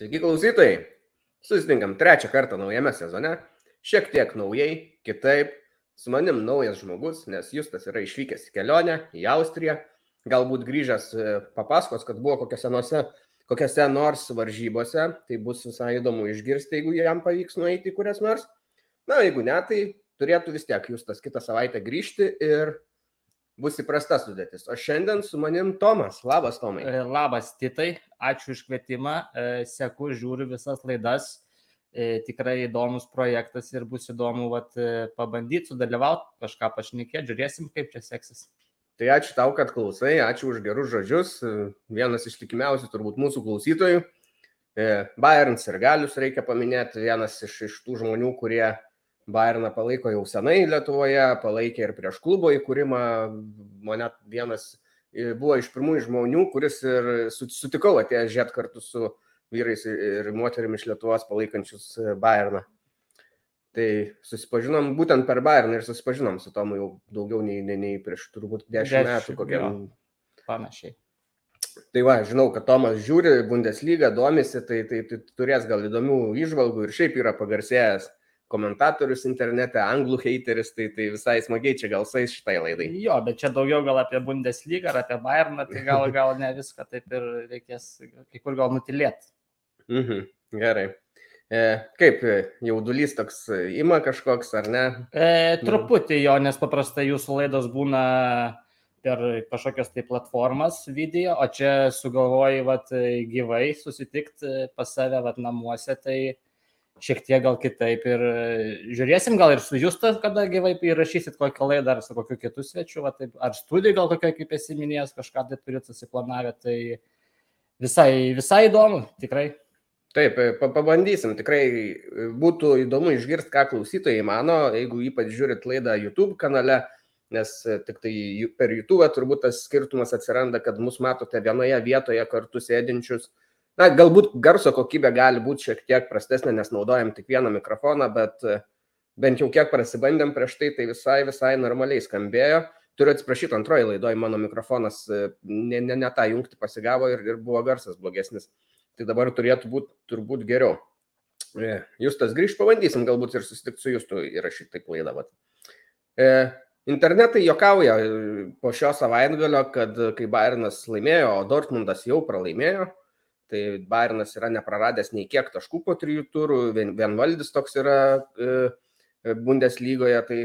Sveiki klausytojai. Susitinkam trečią kartą naujame sezone. Šiek tiek naujai, kitaip. Su manim naujas žmogus, nes Justas yra išvykęs į kelionę į Austriją. Galbūt grįžęs e, papasakos, kad buvo kokiose, nose, kokiose nors varžybose. Tai bus visai įdomu išgirsti, jeigu jam pavyks nueiti į kurias nors. Na, jeigu ne, tai turėtų vis tiek Justas kitą savaitę grįžti ir bus įprasta sudėtis. O šiandien su manim Tomas. Labas, Tomai. E, labas, Titai. Ačiū už kvietimą. E, seku, žiūriu visas laidas. E, tikrai įdomus projektas ir bus įdomu vat, pabandyti sudalyvauti, kažką pašnekėti, žiūrėsim, kaip čia seksis. Tai ačiū tau, kad klausai, ačiū už gerus žodžius. Vienas iš tikimiausių turbūt mūsų klausytojų. Bayern ir Galius reikia paminėti, vienas iš, iš tų žmonių, kurie Bayerną palaiko jau senai Lietuvoje, palaikė ir prieš klubo įkūrimą. Mane vienas buvo iš pirmųjų žmonių, kuris ir sutikau atėjęs žiūrėti kartu su vyrais ir moterimis iš Lietuvos palaikančius e, Bayerną. Tai susipažinom būtent per Bayerną ir susipažinom su Tomu jau daugiau nei, nei, nei prieš turbūt dešimt metų kokiam. Panašiai. Tai va, žinau, kad Tomas žiūri Bundesliga, domisi, tai, tai, tai turės gal įdomių išvalgų ir šiaip yra pagarsėjęs komentatorius internete, anglų hateris, tai, tai visai smagiai čia gal sais šitai laidai. Jo, bet čia daugiau gal apie Bundesliga ar apie Bayerną, tai gal, gal ne viską taip ir reikės kai kur gal nutilėti. Mhm, gerai. E, kaip jaudulys toks ima kažkoks, ar ne? E, truputį jo, nes paprastai jūsų laidos būna per kažkokias tai platformas video, o čia sugalvoji vat, gyvai susitikti pas save vat, namuose, tai šiek tiek gal kitaip ir e, žiūrėsim, gal ir su Justas, kada gyvai įrašysit kokią laidą ar su kokiu kitu svečiu, va, taip, ar studijai gal kokia, kaip esi minėjęs, kažką tai turit susiplanavę, tai visai, visai įdomu, tikrai. Taip, e, pabandysim, tikrai e, būtų įdomu išgirsti, ką klausytojai mano, jeigu ypač žiūrit laidą YouTube kanale, nes tik tai per YouTube turbūt tas skirtumas atsiranda, kad mus matote vienoje vietoje kartu sėdinčius Na, galbūt garso kokybė gali būti šiek tiek prastesnė, nes naudojam tik vieną mikrofoną, bet e, bent jau kiek prasibandėm prieš tai, tai visai, visai normaliai skambėjo. Turiu atsiprašyti, antroji laidoje mano mikrofonas e, ne, ne, ne tą jungti pasigavo ir, ir buvo garsas blogesnis. Tai dabar turėtų būti turbūt geriau. E, Justas grįž, pabandysim galbūt ir susitikti su Justu įrašyti taip laidą. E, internetai jokauja po šio savaitgalio, kad kai Bayernas laimėjo, o Dortmundas jau pralaimėjo, Tai Bayernas yra nepraradęs nei kiek taškų po trijų turų, vien, vienvaldis toks yra e, e, Bundeslygoje, tai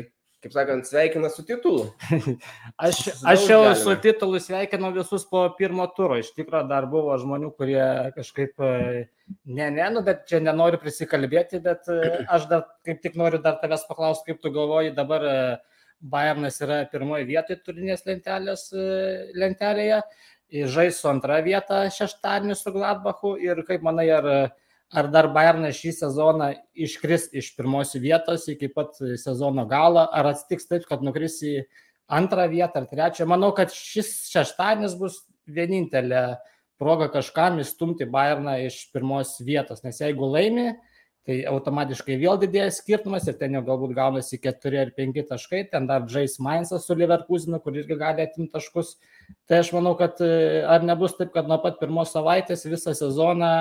kaip sakant, sveikina su titulu. aš, aš jau galime. su titulu sveikinau visus po pirmo turo. Iš tikrųjų, dar buvo žmonių, kurie kažkaip, e, ne, ne, nu, bet čia nenoriu prisikalbėti, bet aš dar kaip tik noriu dar tavęs paklausti, kaip tu galvoji dabar. Bayernas yra pirmoje vietoje turinės lentelės lentelėje žais su antra vieta šeštadienį su Gladbachu. Ir kaip manai, ar, ar dar Bayernas šį sezoną iškris iš pirmos vietos iki pat sezono galo, ar atsitiks taip, kad nukris į antrą vietą ar trečią. Manau, kad šis šeštadienis bus vienintelė proga kažkam įstumti Bayerną iš pirmos vietos, nes jeigu laimi, tai automatiškai vėl didėja skirtumas ir ten jau galbūt gaunasi 4 ar 5 taškai, ten dar žais Mainzas su Leverkusinu, kur irgi gali atimti taškus. Tai aš manau, kad e, ar nebus taip, kad nuo pat pirmos savaitės visą sezoną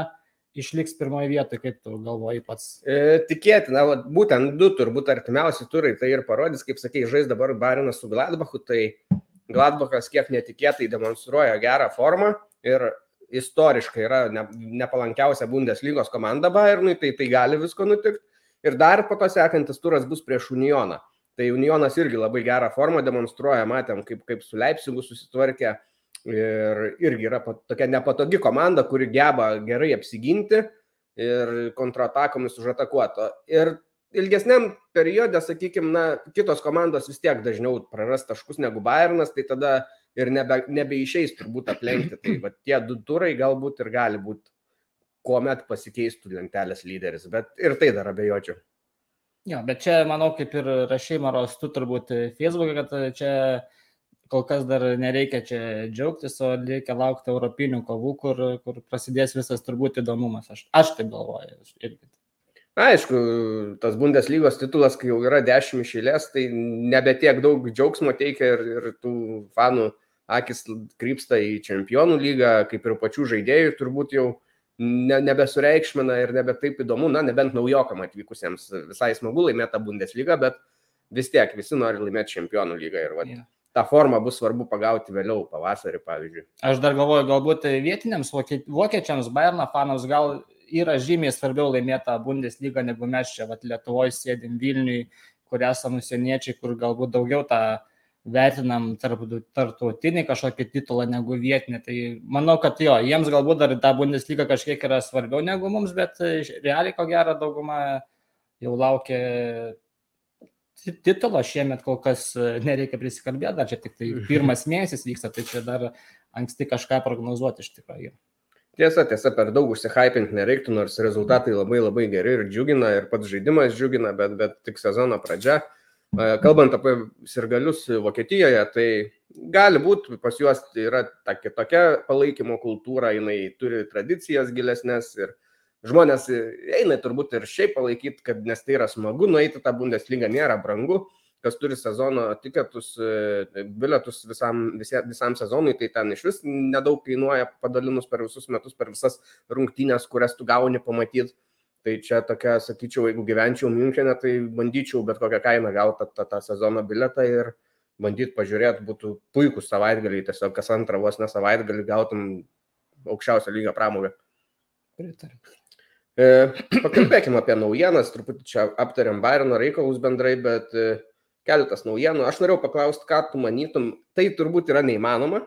išliks pirmoje vietoje, kaip tu galvoji pats? E, tikėtina, va, būtent du turbūt artimiausi turai tai ir parodys, kaip sakei, žais dabar Barinas su Gladbachu, tai Gladbachas kiek netikėtai demonstruoja gerą formą ir istoriškai yra ne, nepalankiausia Bundeslygos komanda Bayernui, tai tai gali visko nutikti. Ir dar po to sekantis turas bus prieš Unioną. Tai Unionas irgi labai gerą formą demonstruoja, matėm, kaip, kaip su Leipzigu susitvarkė. Ir irgi yra tokia nepatogi komanda, kuri geba gerai apsiginti ir kontratakomis užatakuoto. Ir ilgesniam periode, sakykime, na, kitos komandos vis tiek dažniau praras taškus negu Bayernas, tai tada ir nebe, nebeišeis turbūt aplenkti. Tai va, tie du turai galbūt ir gali būti, kuomet pasikeistų lentelės lyderis, bet ir tai dar abejočiau. Jo, bet čia, manau, kaip ir rašai, Maros, tu turbūt Facebook'e, kad čia kol kas dar nereikia čia džiaugtis, o reikia laukti europinių kovų, kur, kur prasidės visas turbūt įdomumas. Aš, aš taip galvoju. Irgi. Aišku, tas Bundeslygos titulas, kai jau yra dešimt išėlės, tai nebe tiek daug džiaugsmo teikia ir, ir tų fanų akis krypsta į čempionų lygą, kaip ir pačių žaidėjų turbūt jau ne, nebesureikšmina ir nebe taip įdomu, na, nebent naujokam atvykusiems visai smagu laimėti Bundesliga, bet vis tiek visi nori laimėti čempionų lygą ir va, yeah. tą formą bus svarbu pagauti vėliau, pavasarį, pavyzdžiui. Aš dar galvoju, galbūt vietiniams vokiečiams, Bayerno fanams gal yra žymiai svarbiau laimėti Bundesliga negu mes čia, va, Lietuvoje sėdim Vilniui, kur esame užsieniečiai, kur galbūt daugiau tą vertinam tarp, tarptautinį kažkokį titulą negu vietinį. Tai manau, kad jo, jiems galbūt dar ta Bundesliga kažkiek yra svarbiau negu mums, bet realiai ko gero dauguma jau laukia titulo šiemet kol kas nereikia prisikalbėti, dar čia tik tai pirmas mėnesis vyksta, tai čia dar anksti kažką prognozuoti iš tikrųjų. Tiesa, tiesa, per daug užsihypinti nereiktų, nors rezultatai labai labai geri ir džiugina, ir pats žaidimas džiugina, bet, bet tik sezono pradžia. Kalbant apie sirgalius Vokietijoje, tai gali būti pas juos yra ta kitokia palaikymo kultūra, jinai turi tradicijas gilesnės ir žmonės eina turbūt ir šiaip palaikyti, kad nes tai yra smagu, nueiti tą Bundesliga nėra brangu, kas turi sezono tiketus, bilietus visam, visie, visam sezonui, tai ten iš vis nedaug kainuoja padalinus per visus metus, per visas rungtynės, kurias tu gauni pamatyti. Tai čia tokia, sakyčiau, jeigu gyvenčiau Münchenė, tai bandyčiau bet kokią kainą gauti tą, tą, tą sezono biletą ir bandyti pažiūrėti, būtų puikūs savaitgaliai, tiesiog kas antrą vos ne savaitgalį gautum aukščiausią lygą pramogą. Pritariu. E, pakalbėkime apie naujienas, truputį čia aptariam Bairno reikalus bendrai, bet e, keletas naujienų. Aš norėjau paklausti, ką tu manytum, tai turbūt yra neįmanoma,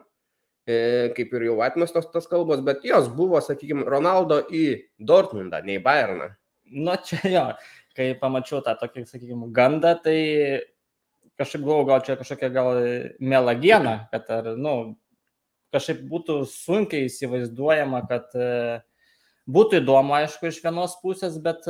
kaip ir jau atmestos tos kalbos, bet jos buvo, sakykime, Ronaldo į Dortmundą, ne į Bayerną. Nu, čia jo, kai pamačiau tą tokį, sakykime, gandą, tai kažkaip galvoju, gal čia kažkokia gal melagiena, kad ar, nu, kažkaip būtų sunkiai įsivaizduojama, kad e, būtų įdomu, aišku, iš vienos pusės, bet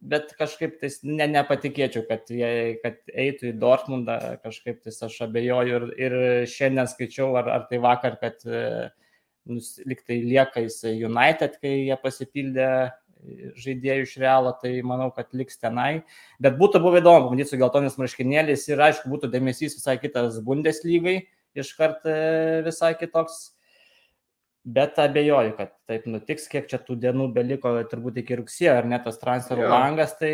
bet kažkaip tais ne, nepatikėčiau, kad, jie, kad eitų į Dortmundą, kažkaip tais aš abejoju ir, ir šiandien skaičiau, ar, ar tai vakar, kad nus, liktai lieka jis United, kai jie pasipildė žaidėjų iš Realo, tai manau, kad liks tenai. Bet būtų buvę įdomu, pamatyti su geltonis marškinėlis ir aišku, būtų dėmesys visai kitas Bundeslygai, iškart visai kitoks bet abejoju, kad taip nutiks, kiek čia tų dienų beliko, turbūt iki rugsėjo, ar net tas transferų jo. langas, tai,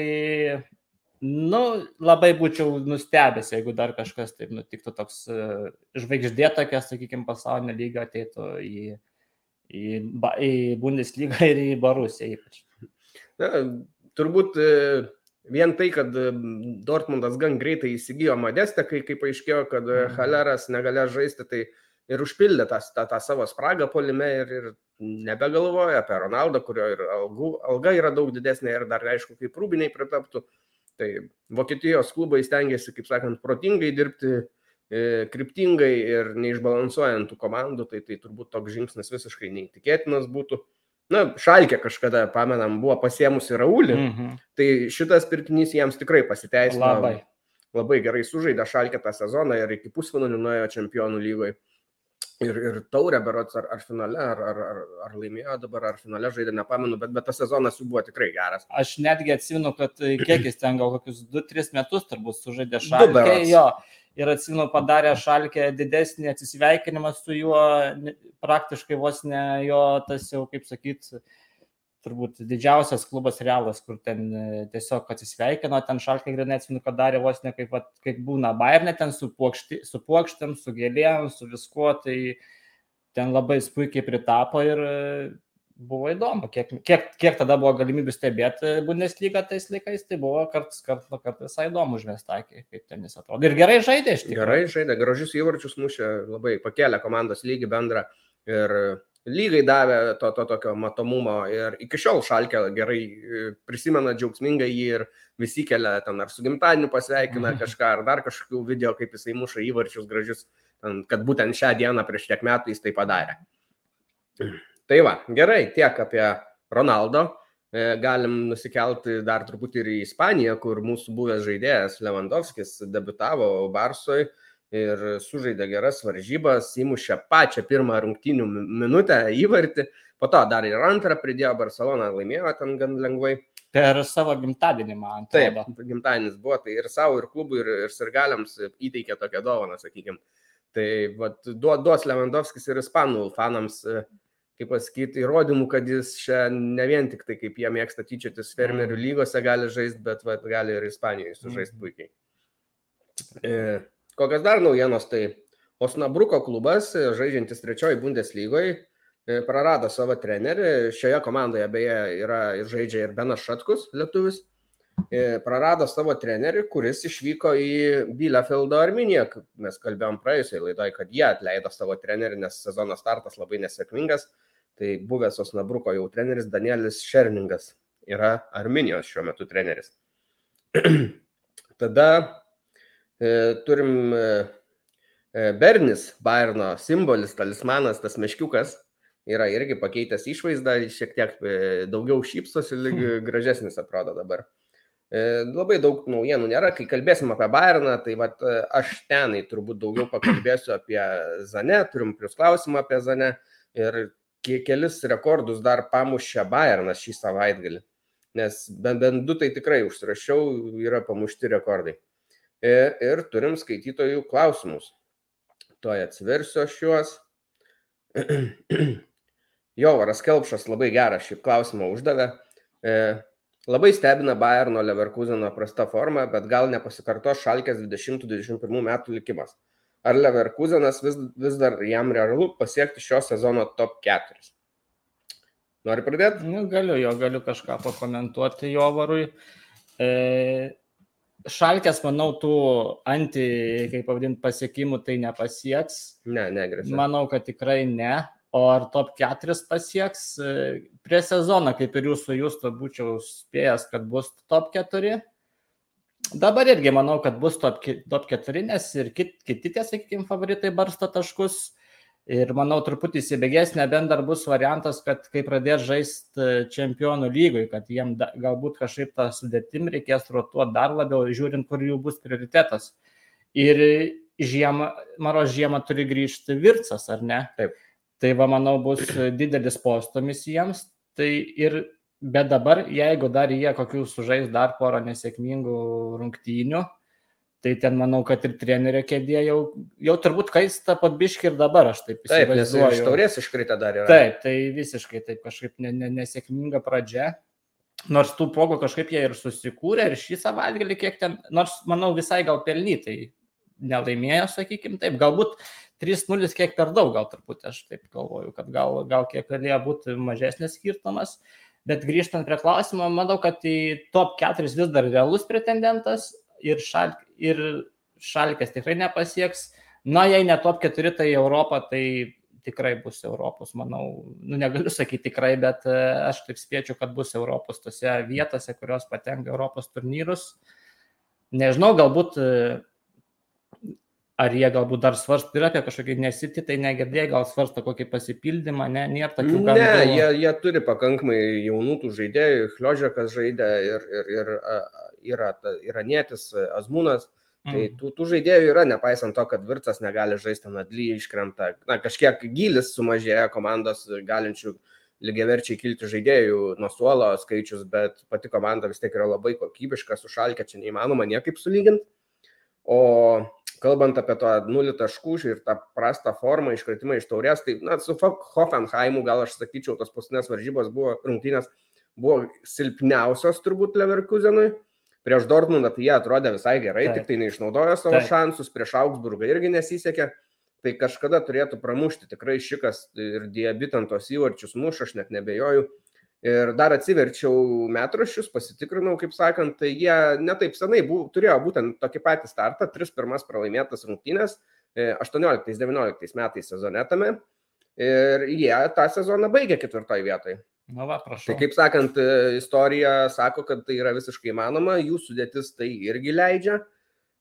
nu, labai būčiau nustebęs, jeigu dar kažkas taip nutiktų, toks uh, žvaigždė tokia, sakykime, pasaulinio lygio ateitų į, į, į Bundesliga ir į Barusiją ypač. Na, turbūt e, vien tai, kad e, Dortmundas gan greitai įsigijo Modestę, kai, kai paaiškėjo, kad mhm. Haleras negalės žaisti, tai uh, ir užpildė tą, tą, tą savo spragą polime ir, ir nebegalvoja apie Ronaldą, kurio ir algų, alga yra daug didesnė ir dar aišku, kaip rūbiniai pritaptų. Tai Vokietijos klubai stengiasi, kaip sakant, protingai dirbti, e, kryptingai ir neišbalansuojant tų komandų, tai tai turbūt toks žingsnis visiškai neįtikėtinas būtų. Na, Šalkė kažkada, pamenam, buvo pasiemusi Raulį, -hmm. tai šitas pirkinys jiems tikrai pasiteisino. Labai. Labai gerai sužaidė Šalkė tą sezoną ir iki pusfinalių nuėjo čempionų lygoje ir, ir taurę berots ar, ar finale, ar, ar, ar, ar laimėjo dabar, ar finale žaidė, nepamenu, bet, bet tas sezonas jų buvo tikrai geras. Aš netgi atsimenu, kad kiek jis ten gal kokius 2-3 metus turbūt sužaidė šalkė. Jo, ir atsimenu, padarė šalkė didesnį atsisveikinimą su juo, praktiškai vos ne jo tas jau, kaip sakyt, turbūt didžiausias klubas realas, kur ten e, tiesiog atsisveikino, ten šalkai grinai atsimenu, kad darė vos ne kaip, kaip būna Bayernė, ten su, puokšti, su puokštėm, su gėlėm, su viskuo, tai ten labai puikiai pritapo ir e, buvo įdomu, kiek, kiek, kiek tada buvo galimybių stebėti Bundesliga tais laikais, tai buvo kartais kart, kart visai įdomu užmestakį, kaip ten jis atrodo. Ir gerai žaidė iš tikrųjų. Gerai žaidė, gražius įvarčius mušė, labai pakėlė komandos lygį bendrą ir lygai davė to, to tokio matomumo ir iki šiol Šalkė gerai e, prisimena džiaugsmingai jį ir visi kelia ten ar su gimtadieniu pasveikina mhm. kažką, ar dar kažkokių video, kaip jisai muša įvarčius gražius, ten, kad būtent šią dieną prieš tiek metų jis tai padarė. Tai va, gerai, tiek apie Ronaldo. E, galim nusikelti dar truputį ir į Ispaniją, kur mūsų buvęs žaidėjas Lewandowskis debitavo Barsoje ir sužaidė geras varžybas, įmušė pačią pirmą rungtynių minutę įvartį, po to dar ir antrą pridėjo Barcelona, laimėjo ten gan lengvai. Per savo gimtadienį, man. Taip, gimtadienis buvo, tai ir savo, ir klubui, ir, ir sirgaliams įteikė tokią dovaną, sakykime. Tai vat, duos Lewandowskis ir ispanų fanams kaip pasakyti, įrodymų, kad jis čia ne vien tik tai, kaip jie mėgsta tyčiotis fermerių mm. lygose gali žaisti, bet va, gali ir Ispanijoje sužaisti mm. puikiai. E, kokios dar naujienos, tai Osnabruko klubas, žaidžiantis trečioji Bundeslygoje, prarado savo trenerį. Šioje komandoje beje yra ir žaidžia ir Benas Šatkus, lietuvis. E, prarado savo trenerį, kuris išvyko į Bielefeldo Arminiją. Mes kalbėjom praėjusiai laidoj, kad jie atleido savo trenerį, nes sezono startas labai nesėkmingas. Tai buvęs Osnabruko jau treneris Danielis Šerningas yra Arminijos šiuo metu treneris. Tada e, turim e, e, Bernis, Bairno simbolis, talismanas, tas meškiukas, yra irgi pakeitęs išvaizdą, šiek tiek e, daugiau šypsosi, lyg gražesnis atrodo dabar. E, labai daug naujienų nėra. Kai kalbėsim apie Bayerną, tai vat, e, aš tenai turbūt daugiau pakalbėsiu apie Zane, turim plus klausimą apie Zane ir kelis rekordus dar pamušė Bayernas šį savaitgalį. Nes bent, bent du tai tikrai užsirašiau, yra pamušti rekordai. Ir, e, ir turim skaitytojų klausimus. Toj atsiversiu aš juos. Jovaras Kelpšas labai gerą šį klausimą uždavė. Labai stebina Bayerno Leverkuseno prasta forma, bet gal nepasikartos Šalkės 2021 metų likimas. Ar Leverkusenas vis, vis dar jam realu pasiekti šio sezono top 4? Nori pradėti? Nu, galiu, jo galiu kažką pakomentuoti Jovarui. E, Šalkės, manau, tų anti, kaip pavadinti, pasiekimų tai nepasieks. Ne, negrėsia. Manau, kad tikrai ne. O ar top 4 pasieks? E, prie sezono, kaip ir jūsų justo, būčiau spėjęs, kad bus top 4. Dabar irgi manau, kad bus top, top 4, nes ir kit, kiti tie, sakykime, favoritai barsto taškus. Ir manau, truputį įsibėgės, nebent dar bus variantas, kad kai pradės žaisti čempionų lygoj, kad jiem da, galbūt kažkaip tą sudėtim reikės rotuoti dar labiau, žiūrint, kur jų bus prioritetas. Ir žiemą, Maro žiemą turi grįžti Vircas, ar ne? Taip. Tai va, manau, bus didelis postumis jiems. Tai ir, bet dabar, jeigu dar jie kokių sužais dar porą nesėkmingų rungtynių, tai ten manau, kad ir trenerio kėdė jau, jau turbūt kaista pabiški ir dabar, aš taip įsivaizduoju. Taip, nes iš taurės iškrita dar yra. Taip, tai visiškai taip kažkaip ne, ne, nesėkminga pradžia. Nors tų progų kažkaip jie ir susikūrė ir šį savaitgalį kiek ten, nors manau visai gal pelnytai nelaimėjo, sakykime taip, galbūt 3-0 kiek per daug, gal truputį aš taip galvoju, kad gal, gal kiek galėjo būti mažesnis skirtumas. Bet grįžtant prie klausimo, manau, kad į top 4 vis dar realus pretendentas ir, šal, ir šalkės tikrai nepasieks. Na, jei ne top 4, tai Europą, tai tikrai bus Europos, manau, nu negaliu sakyti tikrai, bet e, aš taip spėčiau, kad bus Europos tose vietose, kurios patenka Europos turnyrus. Nežinau, galbūt e, Ar jie galbūt dar svarsto ir apie kažkokį nesitį, tai negirdėjai, gal svarsto kokį pasipildymą, ne, nėra tokių gal. Ne, jie, jie turi pakankamai jaunų tų žaidėjų, Kliožekas žaidė ir, ir, ir yra iranietis Azmūnas. Tai mm. tų, tų žaidėjų yra, nepaisant to, kad Virtas negali žaisti Nadly, iškrenta, na, kažkiek gilis sumažėja komandos galinčių lygiaverčiai kilti žaidėjų nuo suolo skaičius, bet pati komanda vis tiek yra labai kokybiška, sušalkė, čia neįmanoma niekaip sulyginti. O kalbant apie tą nulį taškų ir tą prastą formą, iškritimą iš taurės, tai na, su Hoffenheimu gal aš sakyčiau, tos paskutinės varžybos buvo rungtynės, buvo silpniausios turbūt Leverkusenui. Prieš Dortmundą tai jie atrodė visai gerai, Taip. tik tai neišnaudojo savo Taip. šansus, prieš Augsburgą irgi nesisekė. Tai kažkada turėtų pramušti tikrai šikas ir diabitantos įvarčius muš, aš net nebejoju. Ir dar atsiverčiau metraščius, pasitikrinau, kaip sakant, tai jie netaip senai buvo, turėjo būtent tokį patį startą, tris pirmas pralaimėtas rungtynės, 18-19 e, metais sezone tame. Ir jie tą sezoną baigė ketvirtoje vietoje. Na, va, prašau. Tai kaip sakant, e, istorija sako, kad tai yra visiškai įmanoma, jų sudėtis tai irgi leidžia.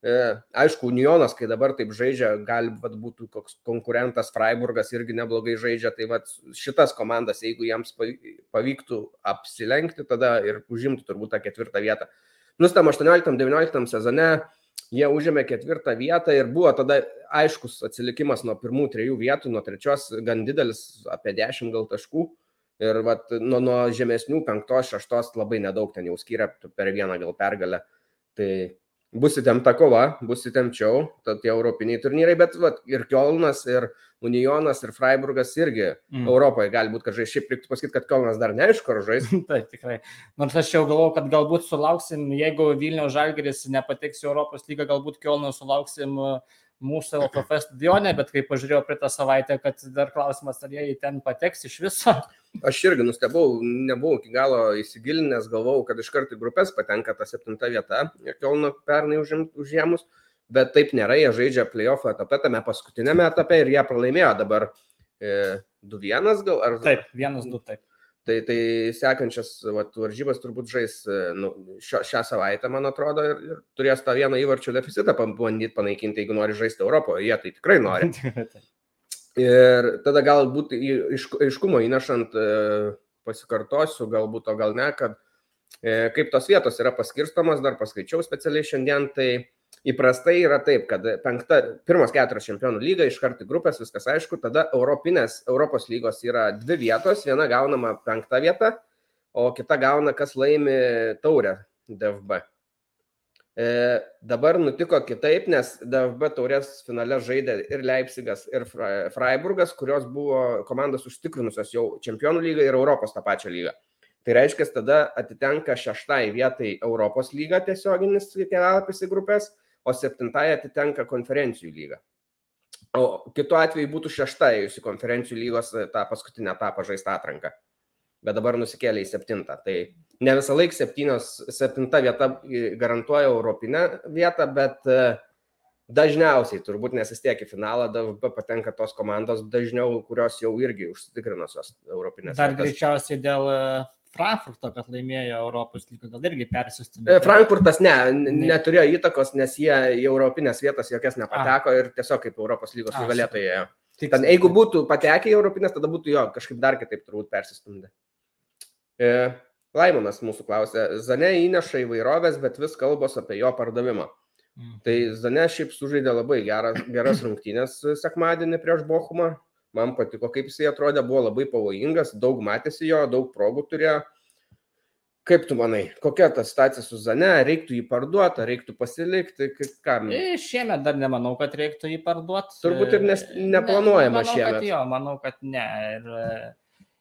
E, aišku, Unionas, kai dabar taip žaidžia, gali vat, būtų koks konkurentas Freiburgas irgi neblogai žaidžia, tai vat, šitas komandas, jeigu jiems pavyktų apsilenkti, tada ir užimtų turbūt tą ketvirtą vietą. Plus tam 18-19 sezone jie užėmė ketvirtą vietą ir buvo tada aiškus atsilikimas nuo pirmų trijų vietų, nuo trečios gan didelis, apie 10 gal taškų. Ir vat, nuo, nuo žemesnių penktos, šeštos labai nedaug ten jau skiria per vieną gal pergalę. Tai bus įtempta kova, bus įtempčiau, tad tie europiniai turnyrai, bet vat, ir Kielnas, ir Unionas, ir Freiburgas irgi mm. Europoje gali būti, kad žais. Šiaip reiktų pasakyti, kad Kielnas dar neaišku, ar žais. Taip, tikrai. Nors aš jau galvoju, kad galbūt sulauksim, jeigu Vilnių Žalgeris nepateks į Europos lygą, galbūt Kielną sulauksim mūsų LFF stadione, bet kai pažiūrėjau praeitą savaitę, kad dar klausimas, ar jie ten pateks iš viso. Aš irgi nustebau, nebuvau iki galo įsigilinęs, galvojau, kad iš karto į grupės patenka ta septinta vieta, Kielno pernai užėmus, bet taip nėra, jie žaidžia playoff etape, tame paskutinėme etape ir jie pralaimėjo dabar e, 2-1 gal? Ar... Taip, 1-2, taip. Tai, tai sekančias vat, varžybas turbūt žais nu, šio, šią savaitę, man atrodo, ir, ir turės tą vieną įvarčių deficitą bandyti panaikinti, jeigu nori žaisti Europoje. Jie tai tikrai nori. Ir tada galbūt aiškumo įnešant, pasikartosiu, galbūt, o gal ne, kad kaip tos vietos yra paskirstomas, dar paskaičiau specialiai šiandien, tai Įprastai yra taip, kad penkta, pirmos keturios čempionų lyga iš karto grupės, viskas aišku, tada Europinės, Europos lygos yra dvi vietos, viena gaunama penkta vieta, o kita gauna, kas laimi taurę DFB. E, dabar nutiko kitaip, nes DFB taurės finale žaidė ir Leipzigas, ir Freiburgas, kurios buvo komandos užtikrinusios jau čempionų lygą ir Europos tą pačią lygą. Tai reiškia, tada atitenka šeštai vietai Europos lyga tiesioginis kelialapis į grupės, o septintąją atitenka konferencijų lyga. O kitu atveju būtų šešta ėjusi konferencijų lygos e, tą paskutinę etapą žaistą atranką. Bet dabar nusikėlė į septintą. Tai ne visą laiką septynios, septinta vieta e, garantuoja europinę vietą, bet e, dažniausiai turbūt nes vis tiek į finalą DVB patenka tos komandos dažniau, kurios jau irgi užsitikrinusios europinės. Dar vietas. greičiausiai dėl Frankfurto, kad laimėjo Europos lygą, gal irgi persistumė. E, Frankfurtas ne, neturėjo įtakos, nes jie į Europinės vietas jokias nepateko A. ir tiesiog kaip Europos lygos nugalėtojai. Ten, jeigu būtų patekę į Europinės, tada būtų jo kažkaip dar kitaip turbūt persistumdę. E, Laimonas mūsų klausė, Zane įneša įvairovės, bet vis kalbos apie jo pardavimą. Mm. Tai Zane šiaip sužaidė labai geras, geras rungtynės sekmadienį prieš Bochumą, man patiko, kaip jisai atrodė, buvo labai pavojingas, daug matėsi jo, daug progų turėjo. Kaip tu manai, kokia ta situacija su Zane, reiktų jį parduoti, reiktų pasilikti, ką? E, šiemet dar nemanau, kad reiktų jį parduoti. Turbūt ir nes, neplanuojama ne, manau, šiemet. Jo, manau, kad ne. Ir, e,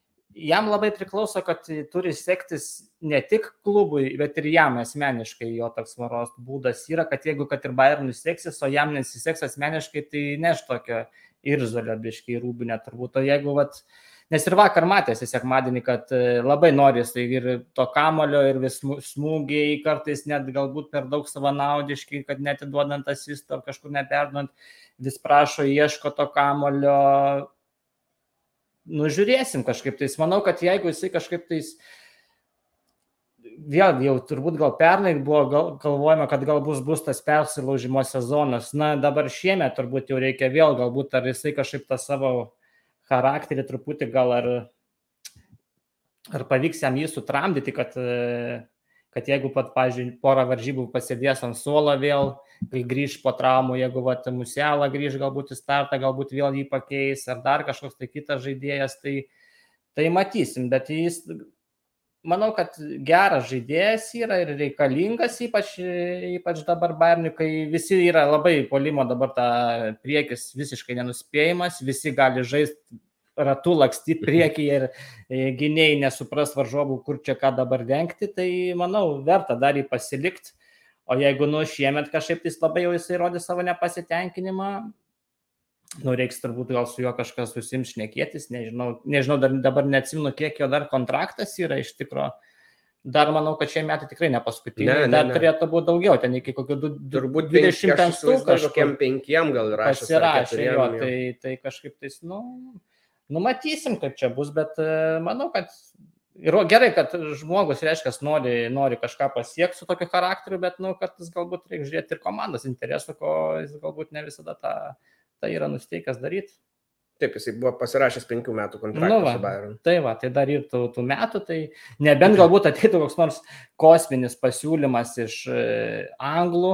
jam labai priklauso, kad turi sektis ne tik klubui, bet ir jam asmeniškai jo toks varos būdas yra, kad jeigu kad ir Bayernui seksis, o jam nesiseks asmeniškai, tai neš tokio irzolio biškai rūbinę turbūt. O jeigu, vat, nes ir vakar matėsi sekmadienį, kad e, labai norisi ir to kamulio, ir vis smūgiai, kartais net galbūt per daug savanaudiški, kad net duodant asistą ar kažkur neperdant, vis prašo, ieško to kamulio. Nužiūrėsim kažkaip tais. Manau, kad jeigu jisai kažkaip tais vėl jau turbūt gal pernai buvo gal, galvojama, kad gal bus, bus tas persilaužimo sezonas. Na, dabar šiemet turbūt jau reikia vėl, galbūt ar jisai kažkaip tą savo charakterį truputį gal ar, ar pavyks jam jį sutramdyti, kad, kad jeigu pat, pažiūrėjau, porą varžybų pasėdės ant suolo vėl, kai grįž po traumų, jeigu vat, muselą grįž galbūt į startą, galbūt vėl jį pakeis, ar dar kažkoks tai kitas žaidėjas, tai, tai matysim, bet jis manau, kad geras žaidėjas yra ir reikalingas, ypač, ypač dabar Bayernui, kai visi yra labai polimo dabar ta priekis visiškai nenuspėjimas, visi gali žaisti ratu lakstyti priekį ir e, gyniai nesupras varžovų, kur čia ką dabar dengti, tai manau, verta dar jį pasilikti. O jeigu nu šiemet kažkaip tais labai jau jisai rodė savo nepasitenkinimą, nu, reiks turbūt gal su juo kažkas susims šnekėtis, nežinau, nežinau dar, dabar neatsimenu, kiek jo dar kontraktas yra iš tikrųjų. Dar manau, kad šie metai tikrai ne paskutiniai, ne, ne, dar ne. turėtų būti daugiau, ten iki kokių du, turbūt 25 kažkokiem penkiem gal rašė. Pasirašė jo, tai, tai kažkaip tais, nu, numatysim, kaip čia bus, bet e, manau, kad Ir gerai, kad žmogus, reiškia, nori, nori kažką pasiekti su tokiu charakteriu, bet, nu, kad jis galbūt reikia žiūrėti ir komandos interesų, ko jis galbūt ne visada tą, tai yra nusteikęs daryti. Taip, jisai buvo pasirašęs penkių metų kontraktą nu, va, su Bayern. Tai va, tai dar ir tų, tų metų, tai nebent galbūt ateitų koks nors kosminis pasiūlymas iš e, anglų,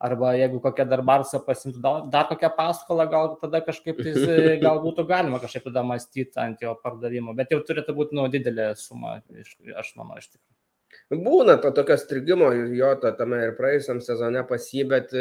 arba jeigu kokia dar Barsa pasimtų dar, dar kokią paskolą, gal tada kažkaip tai gal būtų galima kažkaip tada mąstyti ant jo pardavimo, bet jau turėtų būti nu, didelė suma, aš manau, iš tikrųjų. būna to tokio strigimo jo to tame ir praėjusiam sezone pas jį, bet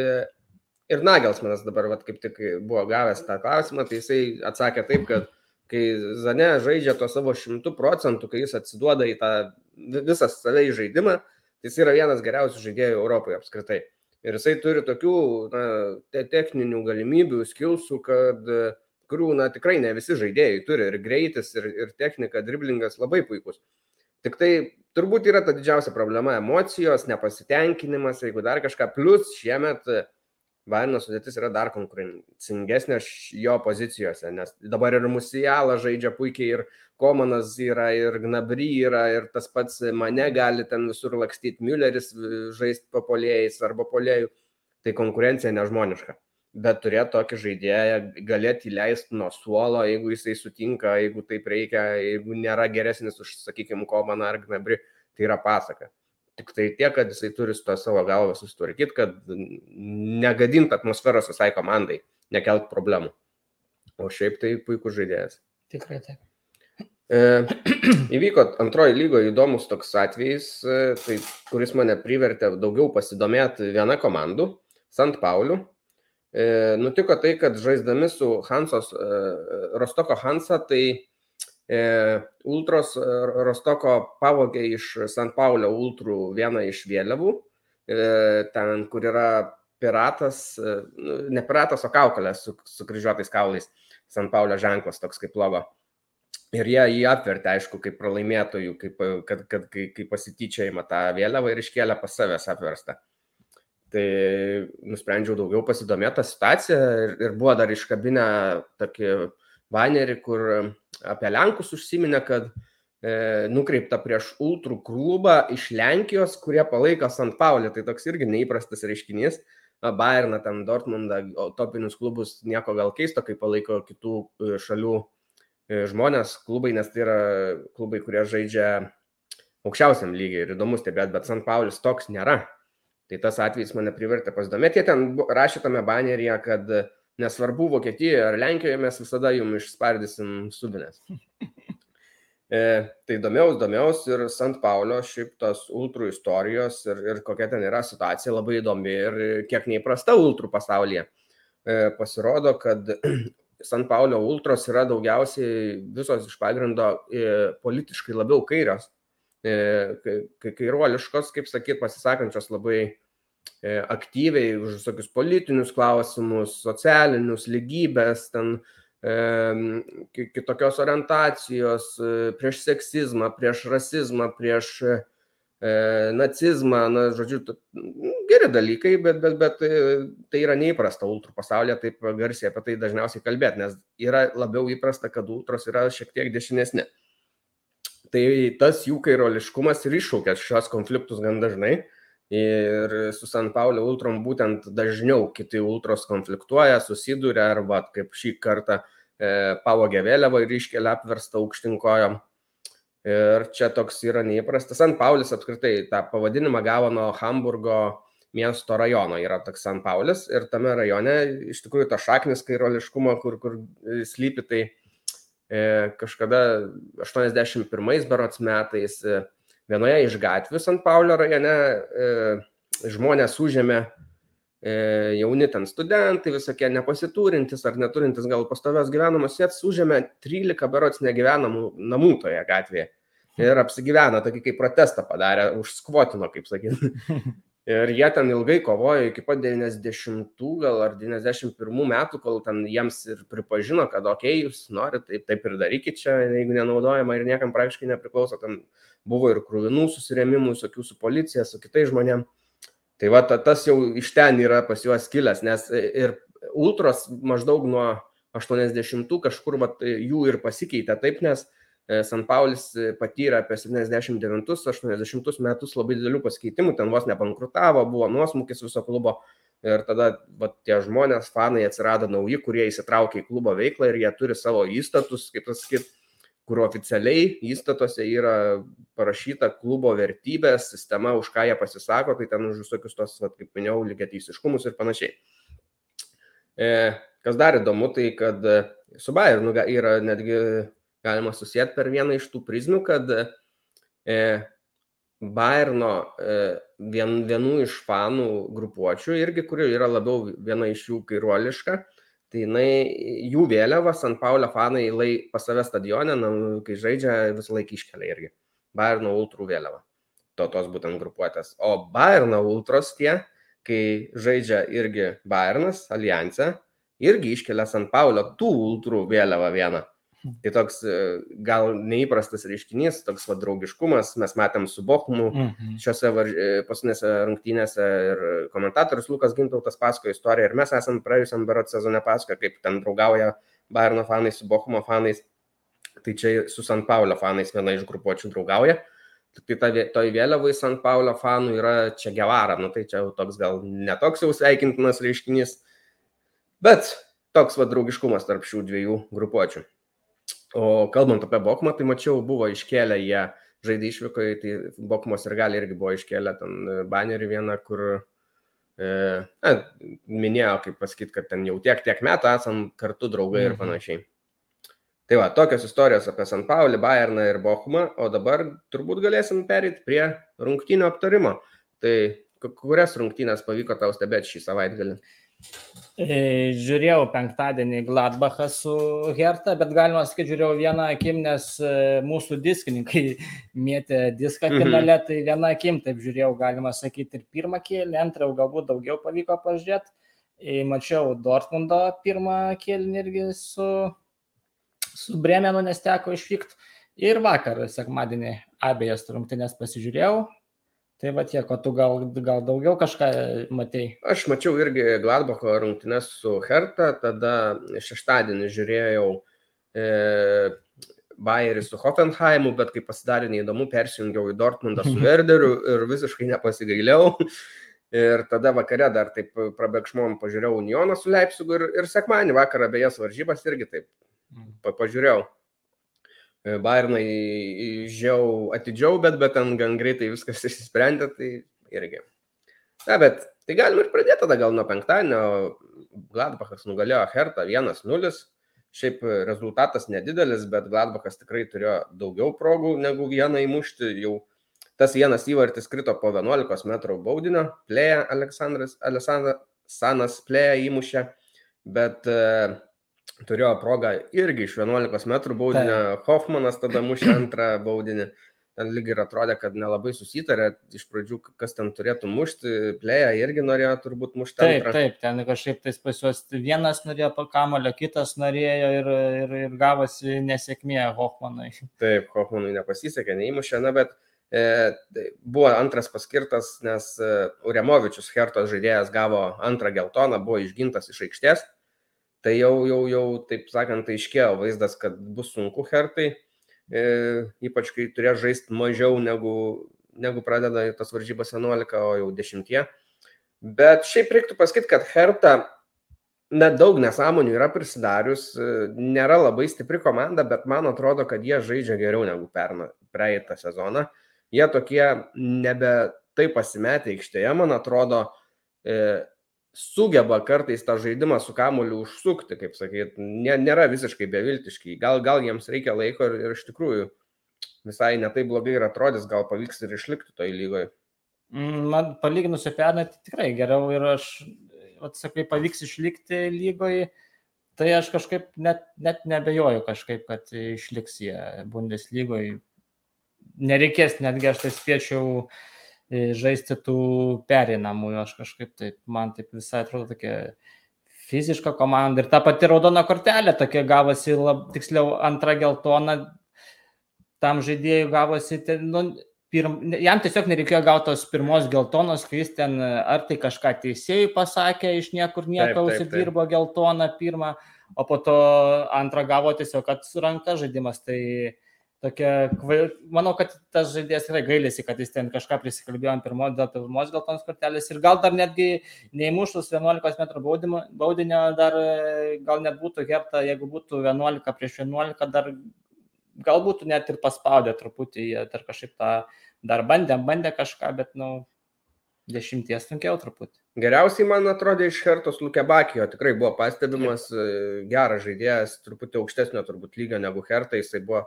ir Nagelsmanas dabar, vat, kaip tik buvo gavęs tą klausimą, tai jisai atsakė taip, kad kai Zane žaidžia to savo šimtų procentų, kai jis atsiduoda į tą visą save į žaidimą, tai jis yra vienas geriausių žaidėjų Europoje apskritai. Ir jisai turi tokių na, te techninių galimybių, skilsų, kad kurių na, tikrai ne visi žaidėjai turi. Ir greitis, ir, ir technika, driblingas labai puikus. Tik tai turbūt yra ta didžiausia problema - emocijos, nepasitenkinimas, jeigu dar kažką. Plus šiemet Bairno sudėtis yra dar konkurencingesnė jo pozicijose, nes dabar ir Musiala žaidžia puikiai, ir Komanas yra, ir Gnabry yra, ir tas pats mane gali ten visur lakstyti, Mülleris žaisti papolėjais arba polėjų. Tai konkurencija nežmoniška. Bet turėti tokį žaidėją, galėti įleisti nuo suolo, jeigu jisai sutinka, jeigu taip reikia, jeigu nėra geresnis už, sakykime, Komaną ar Gnabry, tai yra pasaka. Tik tai tiek, kad jisai turi su to savo galvą susitvarkyti, kad negadint atmosferos visai komandai, nekelt problemų. O šiaip tai puikus žaidėjas. Tikrai taip. E, įvyko antroji lygoje įdomus toks atvejis, e, tai, kuris mane privertė daugiau pasidomėti viena komandų, Sant Pauliu. E, nutiko tai, kad žaisdami su Hansos, e, Rostoko Hansa, tai Ultros e, Rostoko pavogė iš San Paulio Ultrų vieną iš vėliavų, e, ten, kur yra piratas, nu, ne piratas, o kaukolė su, su kryžiuotais kaulais, San Paulio ženklas toks kaip logo. Ir jie jį apvertė, aišku, kaip pralaimėtojų, kaip, kad, kad, kai, kai pasityčiajimą tą vėliavą ir iškėlė pas savęs apverstą. Tai nusprendžiau daugiau pasidomėti tą situaciją ir, ir buvo dar iškabinę tokį banerį, kur apie Lenkus užsiminė, kad e, nukreipta prieš ultrų klubą iš Lenkijos, kurie palaiko Sant Paulį. Tai toks irgi neįprastas reiškinys. Bayerną, ten Dortmundą, topinius klubus nieko gal keisto, kai palaiko kitų e, šalių e, žmonės, klubai, nes tai yra klubai, kurie žaidžia aukščiausiam lygiai ir įdomus stebėti, bet Sant Paulis toks nėra. Tai tas atvejis mane privertė pasidomėti. Jie ten rašė tame baneryje, kad nesvarbu Vokietijoje ar Lenkijoje, mes visada jums išspardysim subinės. E, tai domėjaus, domėjaus ir Sant Paulio šiaip tos ultrų istorijos ir, ir kokia ten yra situacija labai įdomi ir kiek neįprasta ultrų pasaulyje. E, pasirodo, kad Sant Paulio ultros yra daugiausiai visos iš pagrindo e, politiškai labiau kairios, e, kairuoliškos, kaip sakyt, pasisakančios labai aktyviai už visokius politinius klausimus, socialinius, lygybės, ten e, kitokios orientacijos, e, prieš seksizmą, prieš rasizmą, prieš e, nacizmą, na, žodžiu, geri dalykai, bet, bet, bet e, tai yra neįprasta ultrų pasaulyje, taip garsiai apie tai dažniausiai kalbėti, nes yra labiau įprasta, kad ultros yra šiek tiek dešinesni. Tai tas jų kairoliškumas ir iššaukia šios konfliktus gan dažnai. Ir su San Paulio ultrom būtent dažniau kiti ultros konfliktuoja, susiduria arba kaip šį kartą e, pavogė vėliavą ir iškelia apverstą aukštinkojom. Ir čia toks yra neįprastas. San Paulis apskritai tą pavadinimą gavo nuo Hamburgo miesto rajono. Yra toks San Paulis ir tame rajone iš tikrųjų to šaknis kairoliškumo, kur, kur slypi, tai e, kažkada 81 berots metais e, vienoje iš gatvių San Paulio rajone e, žmonės užėmė e, jauni ten studentai, visokie nepasiturintis ar neturintis gal pastovios gyvenamos vietos, užėmė 13 berots negyvenamų namų toje gatvėje. Ir apsigyveno, tokį kaip protestą padarė, užskvotino, kaip sakyti. Ir jie ten ilgai kovojo iki pat 90 gal ar 91 metų, kol ten jiems ir pripažino, kad okei, okay, jūs norite, taip, taip ir darykit čia, jeigu nenaudojama ir niekam praktiškai nepriklauso, ten buvo ir krūvinų susirėmimų, visokių su policija, su kitais žmonėmis. Tai va, tas jau iš ten yra pas juos kilęs, nes ir ultros maždaug nuo 80 kažkur va, jų ir pasikeitė taip, nes E, San Paulis e, patyrė apie 79-80 metus labai didelių pasikeitimų, ten vos nebankrutavo, buvo nuosmukis viso klubo ir tada va, tie žmonės, fanai atsirado nauji, kurie įsitraukė į klubo veiklą ir jie turi savo įstatus, kaip pasakyti, kur oficialiai įstatuose yra parašyta klubo vertybės, sistema, už ką jie pasisako, tai ten už visokius tos, va, kaip minėjau, lygiateisiškumus ir panašiai. E, kas dar įdomu, tai kad su Bayernu yra netgi galima susijęti per vieną iš tų prizmių, kad e, Bayerno vien, vienų iš fanų grupuočių, irgi kuri yra labiau viena iš jų kairuoliška, tai jinai, jų vėliavą San Paulio fanai lai, pas save stadione, na, kai žaidžia, visą laiką iškelia irgi. Bayerno ultrų vėliavą. To tos būtent grupuotės. O Bayerno ultros tie, kai žaidžia irgi Bayernas, Alijanse, irgi iškelia San Paulio tų ultrų vėliavą vieną. Tai toks e, gal neįprastas reiškinys, toks va draugiškumas, mes matėm su Bochumu mhm. šiuose e, paskutinėse rungtynėse ir komentatorius Lukas Gintautas pasakojo istoriją ir mes esam praėjusiam berot sezone pasakoję, kaip ten draugauja Bayerno fanai su Bochumo fanais, tai čia su San Paulio fanais viena iš grupuočių draugauja. Tai ta, toj vėliavai San Paulio fanų yra čia Gevara, nu tai čia jau toks gal netoks jau sveikintinas reiškinys, bet toks va draugiškumas tarp šių dviejų grupuočių. O kalbant apie Bokmą, tai mačiau, buvo iškėlę jie žaidė išvykoje, tai Bokmos ir gali irgi buvo iškėlę ten e, banerį vieną, kur e, na, minėjo, kaip pasakyti, kad ten jau tiek, tiek metų esam kartu draugai ir mhm. panašiai. Tai va, tokios istorijos apie San Paulį, Bayerną ir Bochumą, o dabar turbūt galėsim perėti prie rungtynio aptarimo. Tai kurias rungtynės pavyko tau stebėti šį savaitgalį? E, žiūrėjau penktadienį Gladbachą su Herta, bet galima sakyti, žiūrėjau vieną akim, nes e, mūsų diskininkai mėtė diską mhm. finale, tai vieną akim, taip žiūrėjau, galima sakyti, ir pirmą kėlinį, antrą galbūt daugiau pavyko pažiūrėti. E, mačiau Dortmundo pirmą kėlinį irgi su, su Bremenu, nes teko išvykti. Ir vakar, sekmadienį, abejas rungtynės pasižiūrėjau, Tai va tiek, o tu gal, gal daugiau kažką matei? Aš mačiau irgi Gladbacho rungtynes su Herta, tada šeštadienį žiūrėjau e, Bayerį su Hoffenheimu, bet kai pasidarė neįdomu, persijungiau į Dortmundą su Werderiu ir visiškai nepasigailiau. Ir tada vakare dar taip prabėgšmom pažiūrėjau Unioną su Leipzigu ir, ir sekmanį vakarą bejas varžybas irgi taip mm. pa, pažiūrėjau. E, Bayernai žiau atidžiau, bet, bet ten gan greitai viskas išsisprendė, tai irgi. Na, bet tai galim ir pradėti tada gal nuo penktadienio. Gladbachas nugalėjo Hertą 1-0. Šiaip rezultatas nedidelis, bet Gladbachas tikrai turėjo daugiau progų negu vieną įmušti. Jau tas vienas įvartis krito po 11 m baudinio. Plėja Aleksandras, Alessandras Sanas plėja įmušė, bet uh, turėjo progą irgi iš 11 metrų baudinio, Hoffmanas tada mušė antrą baudinį. Ten lyg ir atrodė, kad nelabai susitarė iš pradžių, kas ten turėtų mušti, plėja irgi norėjo turbūt mušti. Taip, antrą. taip, ten kažkaip tais pas juos vienas norėjo pakamolio, kitas norėjo ir, ir, ir gavosi nesėkmė Hoffmanui. Taip, Hoffmanui nepasisekė, neįmušė, na bet e, tai buvo antras paskirtas, nes e, Uremovičius, Hertos žaidėjas, gavo antrą geltoną, buvo išgintas iš aikštės tai jau, jau, jau, taip sakant, aiškėjo vaizdas, kad bus sunku hertai, e, ypač kai turės žaisti mažiau negu, negu pradeda tas varžybas 11, o jau 10. Bet šiaip reiktų pasakyti, kad herta net daug nesąmonių yra prisidarius, e, nėra labai stipri komanda, bet man atrodo, kad jie žaidžia geriau negu perna, praeitą sezoną. Jie tokie nebe taip pasimetę aikštėje, man atrodo, e, sugeba kartais tą žaidimą su kamoliu užsukti, kaip sakyt, nėra visiškai beviltiški. Gal, gal jiems reikia laiko ir, ir iš tikrųjų visai netai blogai ir atrodys, gal pavyks ir išlikti toj lygoje. Mm, man palyginus su pernai tai tikrai geriau ir aš, atsakai, pavyks išlikti lygoje, tai aš kažkaip net, net nebejoju kažkaip, kad išliks jie Bundeslygoje. Nereikės, netgi aš tai spėčiau uh, žaisti tų perinamųjų. Aš kažkaip taip, man taip visai atrodo tokia fiziška komanda. Ir ta pati raudona kortelė tokia gavosi, lab, tiksliau, antra geltona tam žaidėjui gavosi, ten, nu, pirm, jam tiesiog nereikėjo gauti tos pirmos geltonos, kai jis ten ar tai kažką teisėjai pasakė, iš niekur nieko užsidirbo geltoną pirmą, o po to antrą gavo tiesiog ranka žaidimas. Tai tokia, manau, kad tas žaidėjas tikrai gailėsi, kad jis ten kažką prisikalbėjo ant pirmos, dėl pirmos geltonos kortelės ir gal dar netgi neįmušus 11 m baudinio, dar gal net būtų herta, jeigu būtų 11 prieš 11, dar gal būtų net ir paspaudę truputį, jie dar kažkaip tą dar bandė, bandė kažką, bet, na, nu, dešimties sunkiau truputį. Geriausiai man atrodė iš Hertos Lukebakijo, tikrai buvo pastebimas, geras žaidėjas, truputį aukštesnio turbūt lygio negu Herta, jisai buvo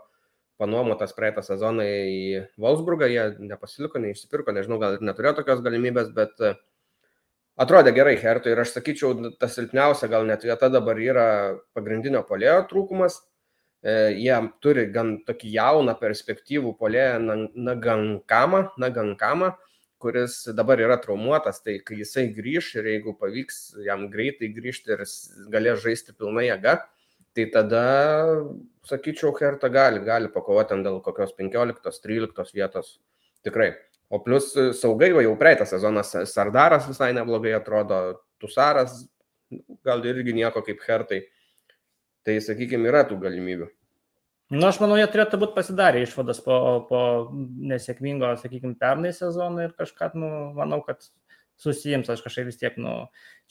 panuomotas praeitą sezoną į Wolfsburgą, jie nepasiliko, neišsipirko, nežinau, gal ir neturėjo tokios galimybės, bet uh, atrodė gerai Hertui ir aš sakyčiau, ta silpniausia gal net vieta dabar yra pagrindinio polėjo trūkumas. E, jie turi gan tokį jauną perspektyvų polėją Nagankamą, Nagankamą, kuris dabar yra traumuotas, tai kai jisai grįž ir jeigu pavyks jam greitai grįžti ir galės žaisti pilna jėga, tai tada, sakyčiau, Herta gali, gali pakovoti dėl kokios 15-13 vietos. Tikrai. O plus e, saugai, jau praeitą sezoną Sardaras visai neblogai atrodo, Tusaras gal irgi nieko kaip Hertai. Tai, sakykime, yra tų galimybių. Na, aš manau, jie turėtų būti pasidarę išvadas po, po nesėkmingo, sakykime, pernai sezono ir kažką, nu, manau, kad susijims, aš kažkaip vis tiek, nu,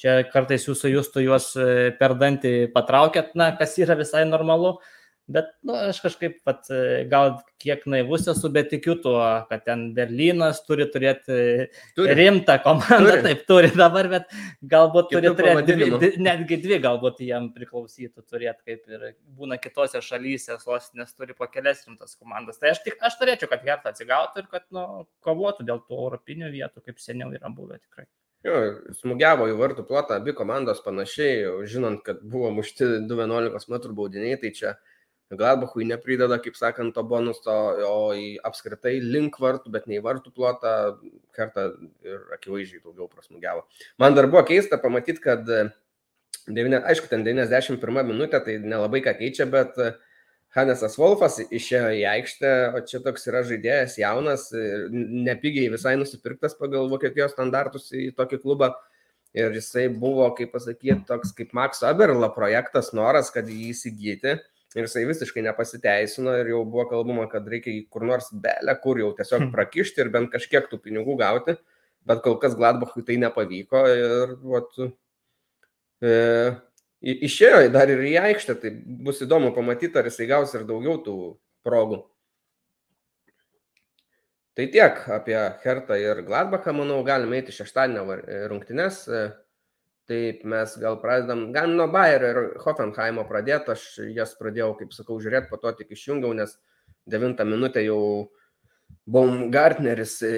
čia kartais jūsų jūsų juos e, per dantį patraukėt, na, kas yra visai normalu. Uh, Bet nu, aš kažkaip pat, gal kiek naivus esu, bet tikiu tuo, kad ten Berlynas turi turėti turi. rimtą komandą, turi. taip turi dabar, bet galbūt Kitų turi turėti dvi, netgi dvi, galbūt jam priklausytų turėti, kaip ir būna kitose šalyse, sostinės turi po kelias rimtas komandas. Tai aš, tik, aš turėčiau, kad Hertha atsigautų ir kad nu, kovotų dėl tų europinių vietų, kaip seniau yra buvę tikrai. Jo, smūgiavo į vartų plotą abi komandos panašiai, žinant, kad buvo mušti 2-11 m baudiniai, tai čia Gladbachui neprideda, kaip sakant, to bonuso, o į apskritai link vartų, bet ne į vartų plotą, kartą ir akivaizdžiai daugiau prasmugiavo. Man dar buvo keista pamatyti, kad, devynė, aišku, ten 91 minutė, tai nelabai ką keičia, bet Hanesas Wolfas išėjo į aikštę, o čia toks yra žaidėjas jaunas, nepigiai visai nusipirktas pagal Vokietijos standartus į tokį klubą. Ir jisai buvo, kaip pasakyti, toks kaip Max Aberla projektas, noras, kad jį įsigyti ir jisai visiškai nepasiteisino ir jau buvo kalbama, kad reikia į kur nors belę, kur jau tiesiog hmm. prakišti ir bent kažkiek tų pinigų gauti, bet kol kas Gladbachui tai nepavyko ir vat, e, išėjo dar ir į aikštę, tai bus įdomu pamatyti, ar jisai gaus ir daugiau tų progų. Tai tiek apie Hertą ir Gladbachą, manau, galime eiti šeštadienio rungtynes. Taip, mes gal pradedam, galim nuo Bayerio ir Hoffenheimo pradėti, aš jas pradėjau, kaip sakau, žiūrėti, po to tik išjungiau, nes devintą minutę jau Baumgartneris e,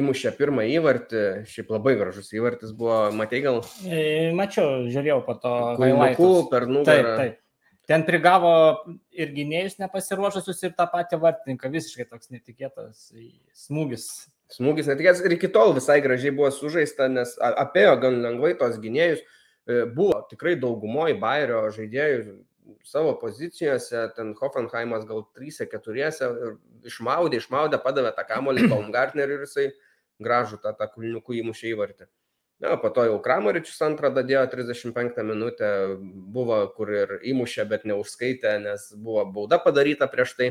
įmušė pirmą įvartį, šiaip labai gražus įvartis buvo, matai gal? E, mačiau, žiūrėjau po to. Kaimukų per nugarą. Taip, taip. Ten prigavo ir gynėjus nepasiruošusius ir tą patį vartininką, visiškai toks netikėtas smūgis Smūgis netikėtas ir iki tol visai gražiai buvo sužaista, nes apėjo gan lengvai tos gynėjus. E, buvo tikrai daugumoji Bayerio žaidėjų savo pozicijose, ten Hoffenheimas gal 3-4 išmaudė, išmaudė, padavė tą kamolį Baumgartneriui ir jisai gražų tą, tą kulniukų įmušė įvartį. Na, po to jau Kramaričius antrą dadėjo 35 minutę, buvo kur ir įmušė, bet neužskaitė, nes buvo bauda padaryta prieš tai.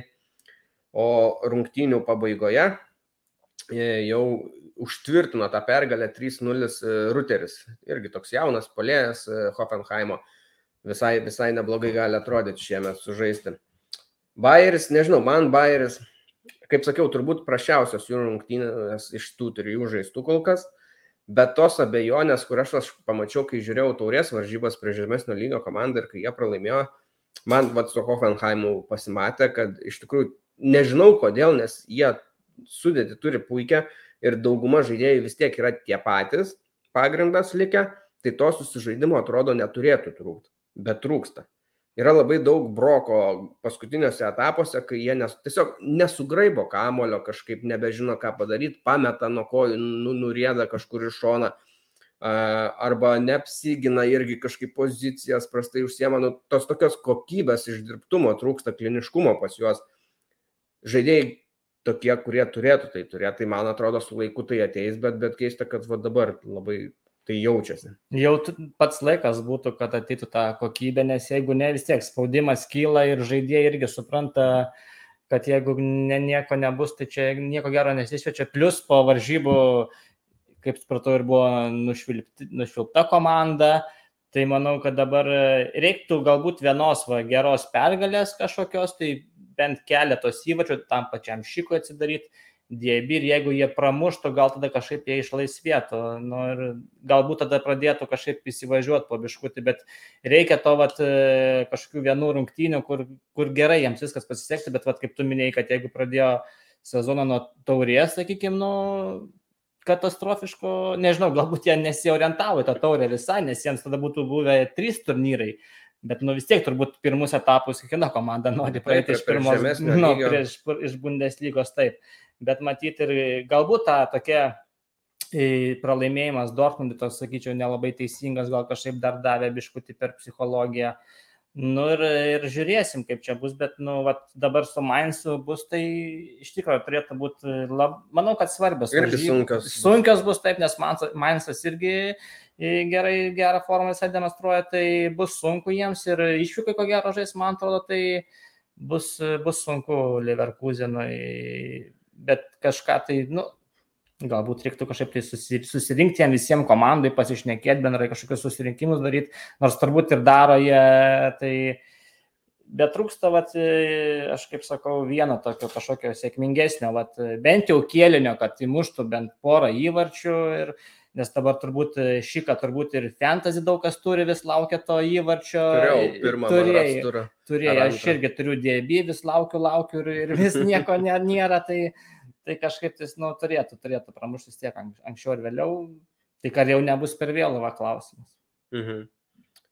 O rungtynių pabaigoje jau užtvirtino tą pergalę 3-0 e, Ruteris. Irgi toks jaunas polėjas e, Hoffenheimo. Visai, visai neblogai gali atrodyti šiemet sužaisti. Bayeris, nežinau, man Bayeris, kaip sakiau, turbūt prašiausios jų rungtynės iš tų trijų žaistų kol kas. Bet tos abejonės, kurias aš pamačiau, kai žiūrėjau taurės varžybas prie žemesnio lygio komandą ir kai jie pralaimėjo, man vat su Hoffenheimu pasimatė, kad iš tikrųjų nežinau kodėl, nes jie sudėti turi puikią ir dauguma žaidėjų vis tiek yra tie patys pagrindas likę, tai to susižaidimo atrodo neturėtų trūkti, bet trūksta. Yra labai daug broko paskutiniuose etapuose, kai jie nes, tiesiog nesugraibo kamulio, kažkaip nebežino, ką padaryti, pameta nuo kojų, nu, nurėda kažkur iš šona, arba neapsigina irgi kažkaip pozicijas, prastai užsiema, nu, tos tokios kokybės išdirbtumo trūksta, kliniškumo pas juos. Žaidėjai tokie, kurie turėtų tai turėti. Tai man atrodo, su laiku tai ateis, bet, bet keista, kad va dabar labai tai jaučiasi. Jau pats laikas būtų, kad ateitų tą kokybę, nes jeigu ne vis tiek spaudimas kyla ir žaidėjai irgi supranta, kad jeigu ne, nieko nebus, tai čia nieko gero nesisvečia. Plus po varžybų, kaip supratau, ir buvo nušvilpta komanda. Tai manau, kad dabar reiktų galbūt vienos va, geros pergalės kažkokios, tai bent keletos įvačių tam pačiam šikui atsidaryti dėbi ir jeigu jie pramuštų, gal tada kažkaip jie išlaisvėtų. Nu, ir galbūt tada pradėtų kažkaip įsivažiuoti po biškutį, bet reikia to vat, e, kažkokių vienų rungtynių, kur, kur gerai jiems viskas pasisekti, bet vat, kaip tu minėjai, kad jeigu pradėjo sezoną nuo taurės, sakykime, nu, katastrofiško, nežinau, galbūt jie nesiorientavo į tą taurę visai, nes jiems tada būtų buvę trys turnyrai. Bet nu vis tiek turbūt pirmus etapus kiekviena komanda nori praeiti iš pirmos, nu, prieš, iš Bundeslygos taip bet matyti ir galbūt ta tokia e, pralaimėjimas Dortmundui, toks sakyčiau, nelabai teisingas, gal kažkaip dar davė biškutį per psichologiją. Nu ir, ir žiūrėsim, kaip čia bus, bet nu, vat, dabar su Mainzu bus, tai iš tikrųjų turėtų būti, lab, manau, kad svarbios. Irgi sunkios. Sunkios bus taip, nes Mainzas irgi gerai, gerą formą visai demonstruoja, tai bus sunku jiems ir išvykai ko gero žais, man atrodo, tai bus, bus sunku Leverkusenui bet kažką tai, nu, galbūt reiktų kažkaip tai susirinkti jam visiems komandai, pasišnekėti bendrai kažkokius susirinkimus daryti, nors turbūt ir daro jie, tai bet trūksta, vat, aš kaip sakau, vieno tokio kažkokio sėkmingesnio, vat, bent jau kėlinio, kad įmuštų bent porą įvarčių ir nes dabar turbūt šį, kad turbūt ir fantasy daug kas turi, vis laukia to įvarčio. Turėjau pirmą turėjau. Turėjau, aš irgi turiu dėbį, vis laukiu, laukiu ir, ir vis nieko nėra, tai, tai kažkaip tai, nu, turėtų, turėtų pramuštis tiek anksčiau ir vėliau, tai ar jau nebus per vėlų, va, klausimas. Mhm.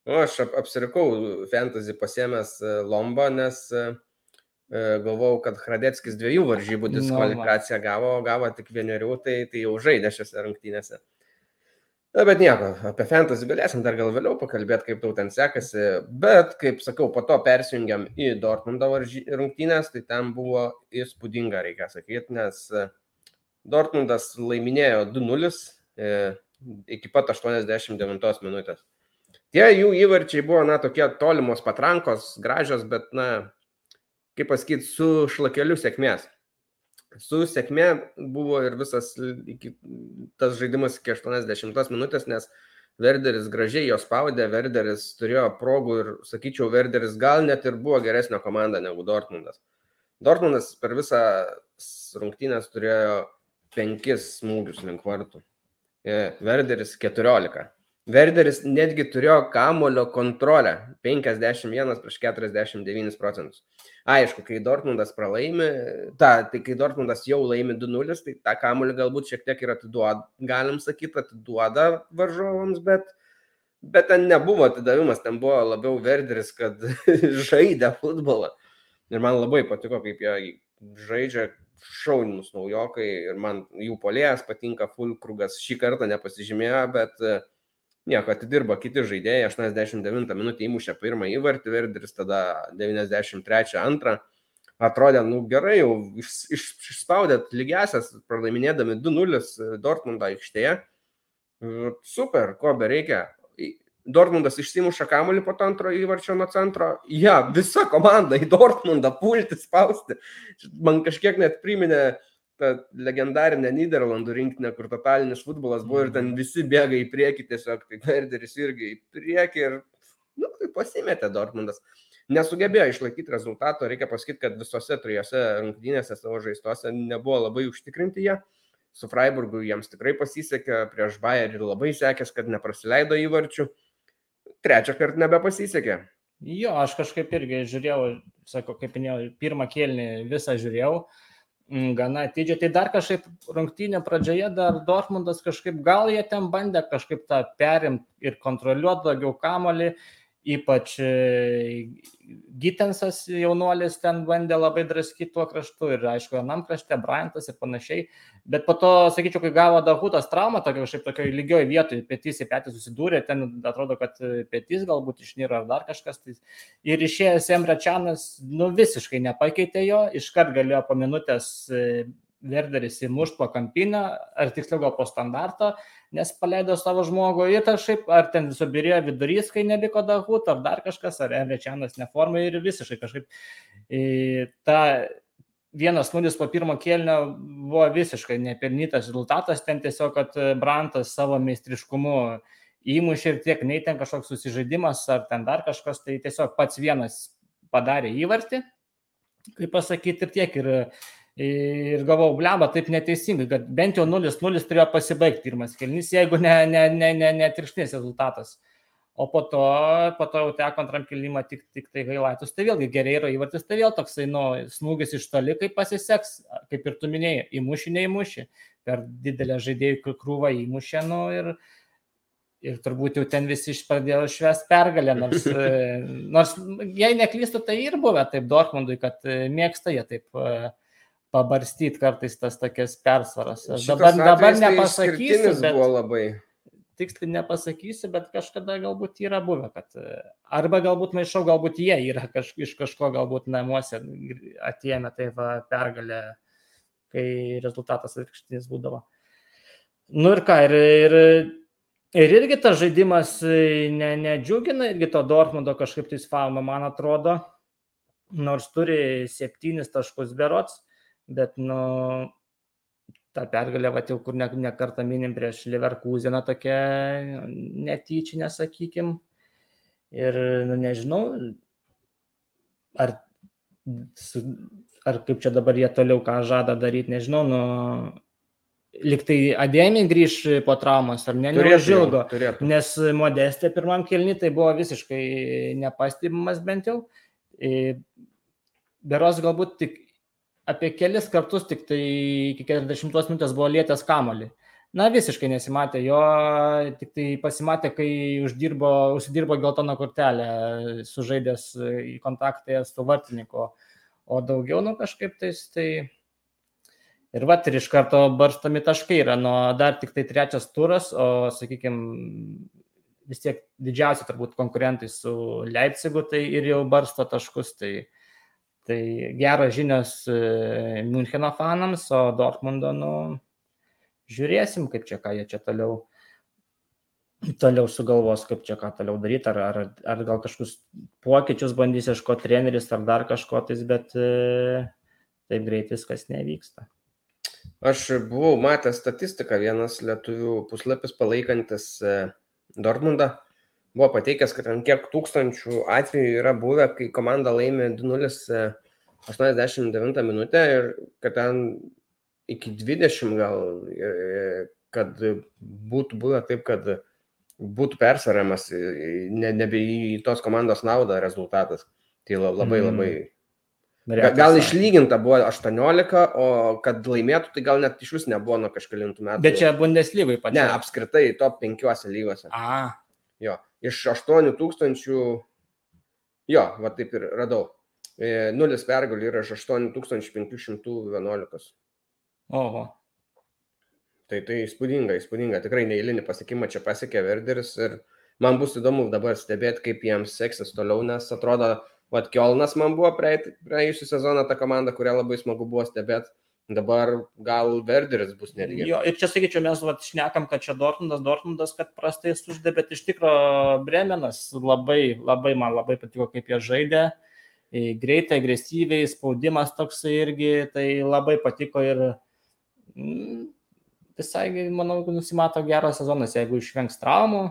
O, aš ap apsirikau fantasy pasiemęs e, lombą, nes galvojau, kad Hradeckis dviejų varžybų diskvalifikaciją gavo, gavo tik vienerių, tai, tai jau žaidė šiose rungtynėse. Na, bet nieko, apie fantasy galėsim dar gal vėliau pakalbėti, kaip tau ten sekasi. Bet, kaip sakau, po to persijungiam į Dortmundo rungtynės, tai ten buvo įspūdinga, reikia sakyti, nes e, Dortmundas laiminėjo 2-0 e, iki pat 89 minutės. Tie jų įvarčiai buvo, na, tokie tolimos patrankos, gražios, bet, na, kaip pasakyti, su šlakeliu sėkmės su sėkmė buvo ir visas iki, tas žaidimas iki 80 minutės, nes Verderis gražiai jo spaudė, Verderis turėjo progų ir, sakyčiau, Verderis gal net ir buvo geresnė komanda negu Dortmundas. Dortmundas per visą rungtynės turėjo penkis smūgius link vartų. Verderis 14. Verderis netgi turėjo kamulio kontrolę 51 prieš 49 procentus. Aišku, kai Dortmundas pralaimi, ta, tai kai Dortmundas jau laimi 2-0, tai tą kamulį galbūt šiek tiek ir atiduoda, galim sakyti, atiduoda varžovams, bet, bet ten nebuvo atidavimas, ten buvo labiau Verderis, kad žaidė futbolą. Ir man labai patiko, kaip jie žaidžia šaunimus naujokai ir man jų polėjas patinka, Fulkrugas šį kartą nepasižymėjo, bet uh, nieko atidirbo kiti žaidėjai, 89 minutę įmušė pirmą įvartį, Verderis tada 93 antrą. Atrodė, nu gerai, jau iš, iš, išspaudėt lygiasias, pralaiminėdami 2-0 Dortmundo aikštėje. Super, ko be reikia. Dortmundas išsimuša kamuolį po antro įvarčio nuo centro. Ja, visa komanda į Dortmundą pulti, spausti. Man kažkiek net priminė uh, ta legendarinė Niderlandų rinktinė, kur totalinis futbolas buvo ir ten mhm. visi bėga į priekį tiesiog, tai Verderis irgi į priekį ir, nu, tai pasimetė Dortmundas. Nesugebėjo išlaikyti rezultato, reikia pasakyti, kad visose trijose rungtynėse savo žaistuose nebuvo labai užtikrinti jie. Su Freiburgu jiems tikrai pasisekė, prieš Bayerį labai sekės, kad neprasileido įvarčių. Trečią kartą nebepasisekė. Jo, aš kažkaip irgi žiūrėjau, sako, kaip minėjau, pirmą kėlinį visą žiūrėjau. Uh, gana atidžiai. Tai dar kažkaip rungtynė pradžioje dar Dortmundas kažkaip gal jie ten bandė kažkaip tą perimti ir kontroliuoti daugiau kamolį, ypač e, Gitensas jaunuolis ten bandė labai draskyti tuo kraštu ir aišku, anam krašte Bryantas ir panašiai, bet po to, sakyčiau, kai gavo Dahutas traumą, tokio kažkaip tokioje lygioje vietoje, petys į petį susidūrė, ten atrodo, kad petys galbūt išnyra ar dar kažkas, tai ir išėjęs Emrečianas, nu visiškai nepakeitė jo, iškart galėjo po minutės e, Verderis įmušt po kampinę, ar tiksliau gal po standarto, nes paleido savo žmogų ir kažkaip, ar ten subirėjo vidurys, kai neliko dahut, ar dar kažkas, ar Enrečianas neformai ir visiškai kažkaip į, ta vienas nulis po pirmo kėlinio buvo visiškai nepelnytas rezultatas, ten tiesiog, kad Brantas savo meistriškumu įmušė ir tiek, nei ten kažkoks susižaidimas ar ten dar kažkas, tai tiesiog pats vienas padarė įvartį, kaip pasakyti, ir tiek. Ir Ir gavau, bleba, taip neteisingai, kad bent jau 0-0 turėjo pasibaigti pirmas kelnys, jeigu ne, ne, ne, ne, ne tirštinės rezultatas. O po to, po to jau teko antram kilimą tik, tik tai gailaitus, tai vėlgi gerai yra įvartis, tai vėl toksai, nu, smūgis iš toli, kaip pasiseks, kaip ir tu minėjai, įmuši, neįmuši, per didelę žaidėjų krūvą įmušė, nu, ir, ir turbūt jau ten visi pradėjo švęs pergalę, nors, nors jei neklystu, tai ir buvę taip Dortmundui, kad mėgsta jie taip pabarstyti kartais tas tokias persvaras. Aš dabar, dabar tai nepasakysiu, bet... Buvo labai tiksliai nepasakysiu, bet kažkada galbūt yra buvę, kad arba galbūt maišau, galbūt jie yra kaž, iš kažko galbūt namuose atėmė tai va, pergalę, kai rezultatas atvirkštinis būdavo. Nu ir ką, ir, ir, ir irgi tas žaidimas ne, nedžiugina, irgi to Dortmundo kažkaip tai sfalma, man atrodo, nors turi septynis taškus berots, bet, nu, ta pergalė, va, jau kur ne, ne kartą minim prieš Leverkuseną tokia netyčinė, sakykim. Ir, nu, nežinau, ar, ar kaip čia dabar jie toliau ką žada daryti, nežinau, nu, liktai Adėmė grįž po traumos, ar ne, neužilgo. Nes modestė pirmam kelni tai buvo visiškai nepastebimas bent jau. Beros galbūt tik apie kelis kartus tik tai iki 40 minutės buvo lietęs kamolį. Na, visiškai nesimatė jo, tik tai pasimatė, kai uždirbo, užsidirbo geltoną kortelę, sužaidęs į kontaktą su vartininku. O daugiau, nu kažkaip tais, tai... Ir va, ir iš karto barstami taškai yra, nuo dar tik tai trečias turas, o, sakykime, vis tiek didžiausi turbūt konkurentai su Leipzigu, tai ir jau barsto taškus, tai Tai geros žinios e, Müncheno fanams, o Dortmundo, nu, žiūrėsim, kaip čia, ką jie čia toliau, toliau sugalvos, kaip čia ką toliau daryti, ar, ar, ar gal kažkokius pokyčius bandys ieškoti treneris, ar dar kažko tais, bet e, taip greit viskas nevyksta. Aš buvau matęs statistiką, vienas lietuvių puslapis palaikantis e, Dortmundą buvo pateikęs, kad ant kiek tūkstančių atvejų yra buvę, kai komanda laimė 2-0 89 minutę ir kad ten iki 20 gal, e, kad būtų buvę taip, kad būtų persvariamas ne, nebe į tos komandos naudą rezultatas. Tai labai mm. labai. Gal, gal išlyginta buvo 18, o kad laimėtų, tai gal net iš vis nebuvo nuo kažkėlintų metų. Bet čia Bundeslygai pat. Ne, apskritai top 5 lygose. A. Jo, iš 8 tūkstančių, jo, va taip ir radau. E, nulis pergalių yra iš 8511. Oho. Tai tai įspūdinga, įspūdinga. Tikrai neįlinį pasiekimą čia pasiekė Verderis ir man bus įdomu dabar stebėti, kaip jiems seksis toliau, nes atrodo, vad Kielnas man buvo praėjusią sezoną ta komanda, kurią labai smagu buvo stebėti. Dabar gal Verderis bus netgi. Jo, ir čia sakyčiau, mes vat, šnekam, kad čia Dortmundas, Dortmundas, kad prastai suždė, bet iš tikrųjų Bremenas labai, labai man labai patiko, kaip jie žaidė. Greitai, agresyviai, spaudimas toksai irgi, tai labai patiko ir mm, visai, manau, nusimato geras sezonas, jeigu išvengs traumų.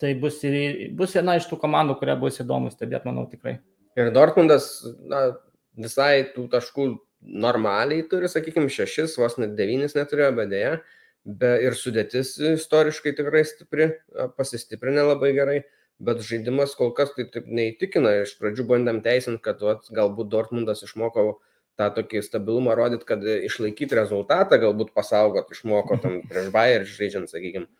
Tai bus, ir, bus viena iš tų komandų, kuria bus įdomu stebėti, manau, tikrai. Ir Dortmundas, na, visai tų taškų normaliai turi, sakykime, šešis, vos net devynis neturėjo, bet dėja. Be, ir sudėtis istoriškai tikrai stipri, pasistiprinę labai gerai, bet žaidimas kol kas tai taip neįtikina. Iš pradžių bandėm teisinti, kad vat, galbūt Dortmundas išmoko tą tokį stabilumą rodyti, kad išlaikyti rezultatą, galbūt pasaugot, išmoko tam prieš Bayern žaidžiant, sakykime.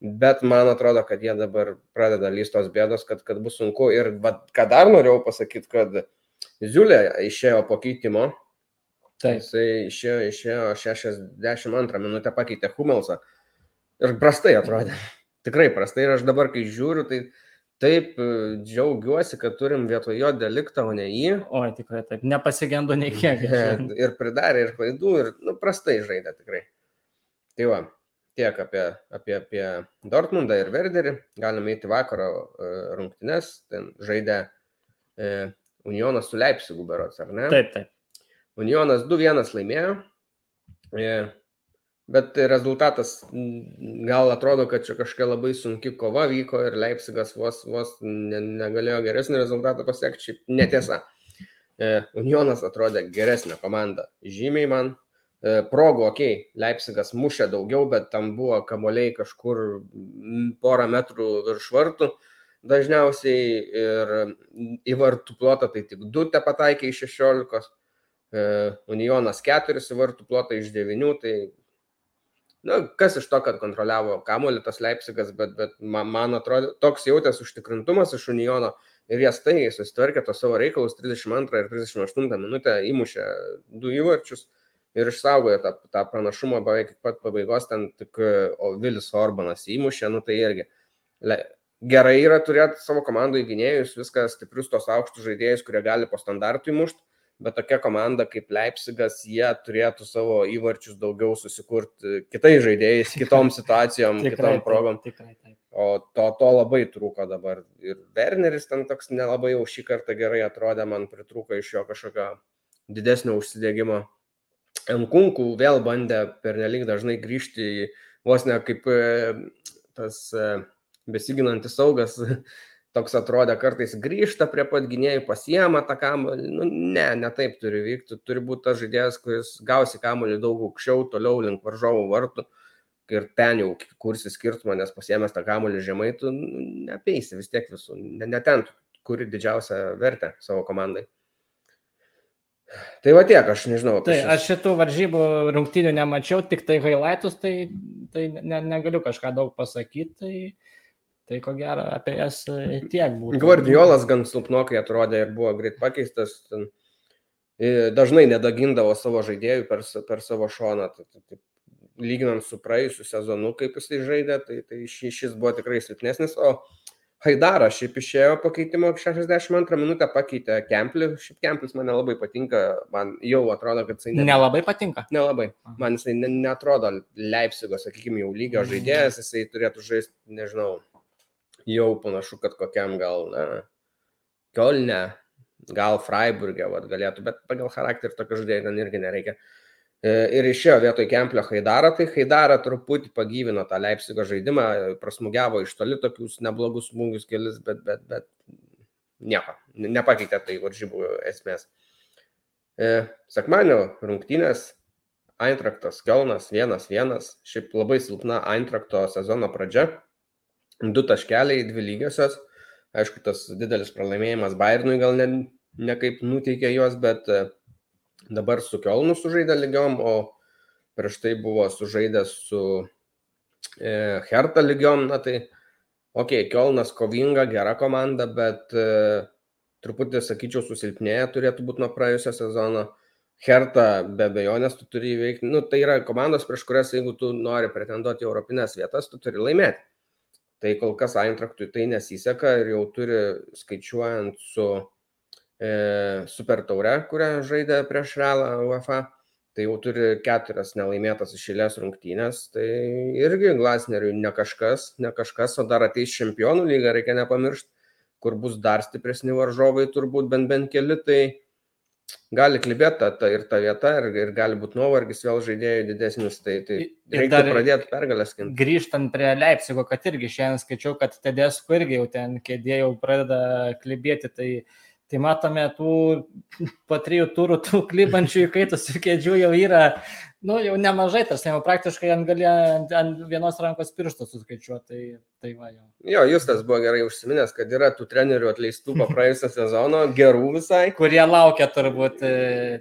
Bet man atrodo, kad jie dabar pradeda lystos bėdos, kad, kad bus sunku. Ir vat, ką dar norėjau pasakyti, kad Ziulė išėjo po keitimo, Taip. Jisai išėjo, išėjo 62 minutę, pakeitė Humelsą ir prastai atrodė. Tikrai prastai ir aš dabar, kai žiūriu, tai taip e, džiaugiuosi, kad turim vietoj jo deliktą, o ne jį. O, tikrai taip, nepasigendo nei kiek. ir pridarė ir klaidų, ir nu, prastai žaidė tikrai. Tai va, tiek apie, apie, apie Dortmundą ir Verderį. Galime eiti vakaro e, rungtynes, ten žaidė e, Unionas su Leipzigu berots, ar ne? Taip, taip. Unionas 2-1 laimėjo, e, bet rezultatas gal atrodo, kad čia kažkokia labai sunki kova vyko ir Leipzigas vos, vos ne, negalėjo geresnį rezultatą pasiekti, šiaip netiesa. Unionas atrodė geresnė komanda. Žymiai man. Progų, okei, okay, Leipzigas mušė daugiau, bet tam buvo kamoliai kažkur porą metrų virš vartų dažniausiai ir į vartų plotą tai tik 2 te pataikė iš 16, Unionas 4 į vartų plotą iš 9, tai na, kas iš to, kad kontroliavo kamuolį tas Leipzigas, bet, bet man, man atrodo, toks jautęs užtikrintumas iš Uniono ir jie staigiai susitvarkė to savo reikalus 32 ir 38 minutę, įmušė du įvarčius ir išsaugojo tą, tą pranašumą beveik iki pat pabaigos, ten tik o Vilis Orbanas įmušė, nu tai irgi le, gerai yra turėti savo komandai gynėjus, viskas stiprius tos aukštus žaidėjus, kurie gali po standartų įmušti bet tokia komanda kaip Leipzigas, jie turėtų savo įvarčius daugiau susikurti kitais žaidėjais, kitom situacijom, tikrai, kitom progom. Tikrai, taip. O to, to labai trūko dabar. Ir Werneris ten toks nelabai jau šį kartą gerai atrodė, man pritrūko iš jo kažkokio didesnio užsidėgymo. Enkunkų vėl bandė pernelyg dažnai grįžti į vos ne kaip e, tas e, besiginantis saugas toks atrodė kartais grįžta prie pat gynėjų, pasiema tą kamuolį. Nu, ne, ne taip turi vykti. Turi būti tas žaidėjas, kuris gausi kamuolį daug aukščiau, toliau link varžovų vartų. Ir ten jau kursi skirtumą, nes pasiemęs tą kamuolį žemai, tu nepeisi vis tiek visų. Ne, ne ten, kuri didžiausią vertę savo komandai. Tai va tiek, aš nežinau. Tai šis... aš šitų varžybų rungtynių nemačiau, tik tai highlightus, tai, tai ne, negaliu kažką daug pasakyti. Tai Tai ko gero apie jas e, tiek būtų. Guardiolas gan silpnokai atrodė ir buvo greit pakeistas. Ten, dažnai nedagindavo savo žaidėjų per, per savo šoną. Tai, tai, tai, lyginant su praėjusiu sezonu, kaip jisai žaidė, tai, tai šis, šis buvo tikrai silpnesnis. O Haidaras šiaip išėjo pakeitimo 62 minutę, pakeitė Kemplį. Šiaip Kemplis man nelabai patinka, man jau atrodo, kad jisai... Ne... Nelabai patinka? Nelabai. Man jisai netrodo Leipzigo, sakykime, jau lygio mm. žaidėjas, jisai turėtų žaisti, nežinau, jau panašu, kad kokiam gal, na, Kielne, gal Freiburgė vat, galėtų, bet pagal charakterį tokio žaidėjo ten irgi nereikia. E, ir išėjo vietoj Kemplio Haidarą, tai Haidarą truputį pagyvino tą Leipzigo žaidimą, prasmugiavo iš toli tokius neblogus smūgius kelis, bet, bet, bet nieko, nepakeitė tai varžybų esmės. E, Sekmanio rungtynės Eintraktas Kelnas 1-1, šiaip labai silpna Eintrakto sezono pradžia du taškeliai, dvi lygiosios. Aišku, tas didelis pralaimėjimas Bayernui gal ne, nekaip nuteikė juos, bet e, dabar su Kielnu sužaidė lygiom, o prieš tai buvo sužaidęs su e, Hertha lygiom. Na tai, okei, okay, Kielnas kovinga, gera komanda, bet e, truputį, sakyčiau, susilpnėję turėtų būti nuo praėjusio sezono. Hertha be abejonės tu turi įveikti, nu, tai yra komandos, prieš kurias, jeigu tu nori pretenduoti į Europinės vietas, tu turi laimėti. Tai kol kas Eintrachtui tai nesiseka ir jau turi skaičiuojant su e, Super Taure, kurią žaidė prieš Realą UEFA, tai jau turi keturias nelaimėtas išėlės rungtynės. Tai irgi Glasneriui ne kažkas, ne kažkas, o dar ateis čempionų lyga, reikia nepamiršti, kur bus dar stipresni varžovai, turbūt bent bent keli. Tai gali klibėti ta, ta ir ta vieta, ir, ir gali būti nuovargis vėl žaidėjų didesnis, tai, tai reikia pradėti pergalės. Grįžtant prie Leipzigo, kad irgi šiandien skaičiau, kad Tedesko irgi jau ten kėdė jau pradeda klibėti, tai, tai matome tų po trijų turų tų klibančių įkaitusių kėdžių jau yra nu, jau nemažai, tas jau praktiškai ant, gali, ant, ant vienos rankos piršto suskaičiuoti. Tai, tai va, jau. jo, Justas buvo gerai užsiminęs, kad yra tų trenerių atleistų po praėjusią sezono, gerų visai. Kurie laukia turbūt e,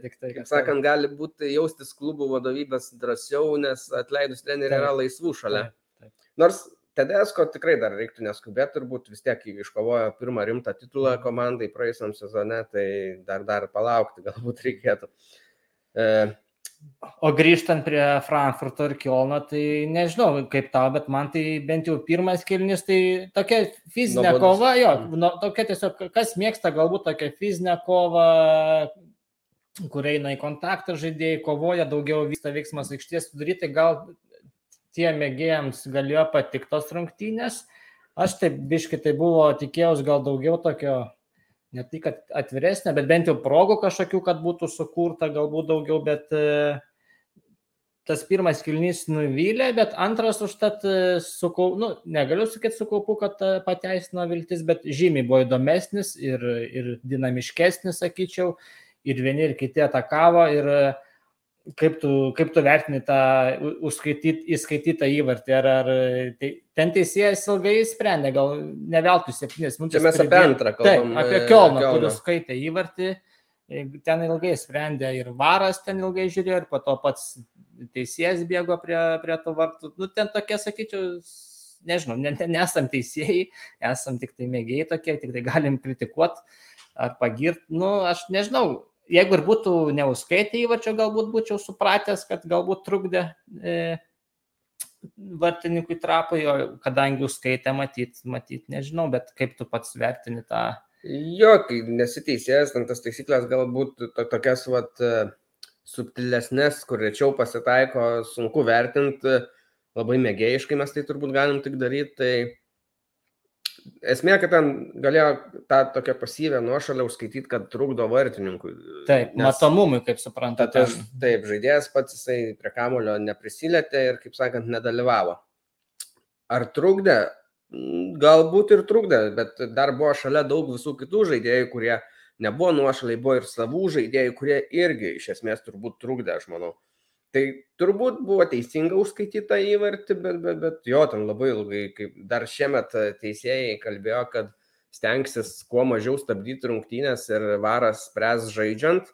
tik tai. Kaip sakant, gali būti jaustis klubų vadovybės drąsiau, nes atleidus trenerių yra laisvų šalia. Taip, taip. Nors Tedesko tikrai dar reiktų neskubėti, turbūt vis tiek iškovojo pirmą rimtą titulą mhm. komandai praėjusiam sezone, tai dar dar palaukti galbūt reikėtų. E, O grįžtant prie Frankfurto ir Kielno, tai nežinau kaip tau, bet man tai bent jau pirmas kilnis, tai tokia fizinė Nuobodus. kova, jo, no, tokia tiesiog, kas mėgsta galbūt tokia fizinė kova, kur eina į kontaktą žaidėjai, kovoja, daugiau vyksta veiksmas aikštės sudaryti, gal tie mėgėjams galėjo patiktos rungtynės. Aš taip biškai tai buvo, tikėjausi gal daugiau tokio ne tai, kad atviresnė, bet bent jau progų kažkokių, kad būtų sukurta galbūt daugiau, bet e, tas pirmas kilnys nuvylė, bet antras užtat e, sukau, nu, negaliu sakyti sukaupu, kad e, pateisino viltis, bet žymiai buvo įdomesnis ir, ir dinamiškesnis, sakyčiau. ir vieni, ir kiti atakavo ir kaip tu, kaip tu vertini tą užskaityt, įskaitytą įvartį, ar, ar tai, ten teisėjas ilgai sprendė, gal ne veltui septynės minutės. Čia mes apie antrą kalbame. Taip, apie Kielną, kuris skaitė įvartį, ten ilgai sprendė ir varas ten ilgai žiūrėjo, ir po to pats teisėjas bėgo prie, prie to vartų. Nu, ten tokie, sakyčiau, nežinau, ne, ne, nesam teisėjai, esam tik tai mėgėjai tokie, tik tai galim kritikuoti ar pagirti. Nu, aš nežinau, jeigu ir būtų neuskaitę įvačio, galbūt būčiau supratęs, kad galbūt trukdė e, vartininkui trapai, o kadangi užskaitė, matyt, matyt, nežinau, bet kaip tu pats vertini tą. Jo, kai nesiteisėjęs, tas taisyklės galbūt to, tokias vat, e, subtilesnės, kur rečiau pasitaiko, sunku vertinti, labai mėgėjiškai mes tai turbūt galim tik daryti, tai Esmė, kad ten galėjo tą tokią pasyvę nuošalę užskaityti, kad trukdo vartininkui. Taip, nes, matomumui, kaip suprantate. Taip, taip, žaidėjas pats jisai prie kamulio neprisilėtė ir, kaip sakant, nedalyvavo. Ar trukdė? Galbūt ir trukdė, bet dar buvo šalia daug visų kitų žaidėjų, kurie nebuvo nuošaliai, buvo ir savų žaidėjų, kurie irgi iš esmės turbūt trukdė, aš manau. Tai turbūt buvo teisinga užskaityta įvartį, bet, bet, bet jo, ten labai ilgai, kaip dar šiemet teisėjai kalbėjo, kad stengsis kuo mažiau stabdyti rungtynės ir varas spręs žaidžiant.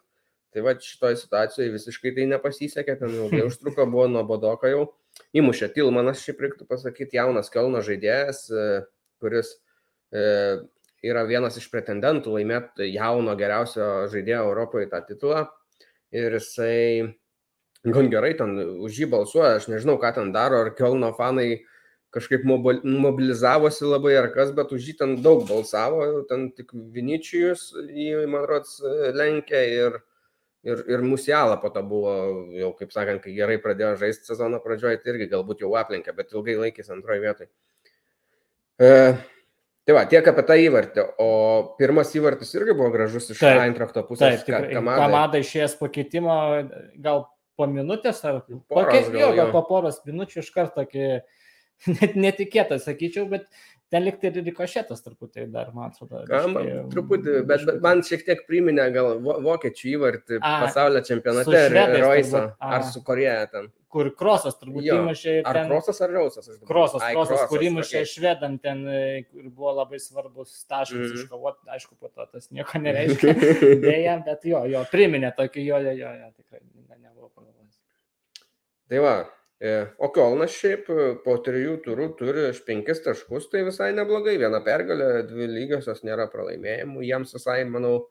Tai va šitoje situacijoje visiškai tai nepasisekė, ten ilgai užtruko, buvo nuo bodoka jau. Įmušė Tilmanas, šiaip reiktų pasakyti, jaunas Kelno žaidėjas, kuris e, yra vienas iš pretendentų laimėti jauno geriausio žaidėjo Europoje tą titulą. Ir jisai gan gerai ten už jį balsuoja, aš nežinau, ką ten daro, ar Kelno fanai kažkaip mobilizavosi labai ar kas, bet už jį ten daug balsavo, ten tik Viničius jį, man rods, lenkė ir, ir, ir Musialą po to buvo, jau kaip sakant, kai gerai pradėjo žaisti sezono pradžioje, tai irgi galbūt jau aplenkė, bet ilgai laikys antroje vietoje. E, Tai va, tiek apie tą įvartį. O pirmas įvartis irgi buvo gražus iš Eintrakto pusės. Taip, Kamada. Kamada išėjęs po keitimo, gal po minutės ar po, gal, jo, gal po poros minučių iš karto tokį net netikėtą, sakyčiau, bet ten likti ir rikošėtas truputį dar, man atrodo. Kam, truputį, bet, bet man šiek tiek priminė gal vokiečių įvartį a, pasaulio čempionate ar Roisą, ar su Koreja ten. Kur krosas turbūt įmušė. Ar ten, krosas ar Rausas? Krosas, Ai, krosas, krosas, kur įmušė okay. švedam ten, kur buvo labai svarbus taškas mm. iškovoti, aišku, po to tas nieko nereiškia, dėja, bet jo, jo, priminė tokį, jo, jo, jo, jo tikrai nebuvo pagalvojęs. Tai va, E, o Kielnas šiaip e, po trijų turų turi penkis taškus, tai visai neblogai. Viena pergalė, dvi lygiosios nėra pralaimėjimų. Jiems visai, manau,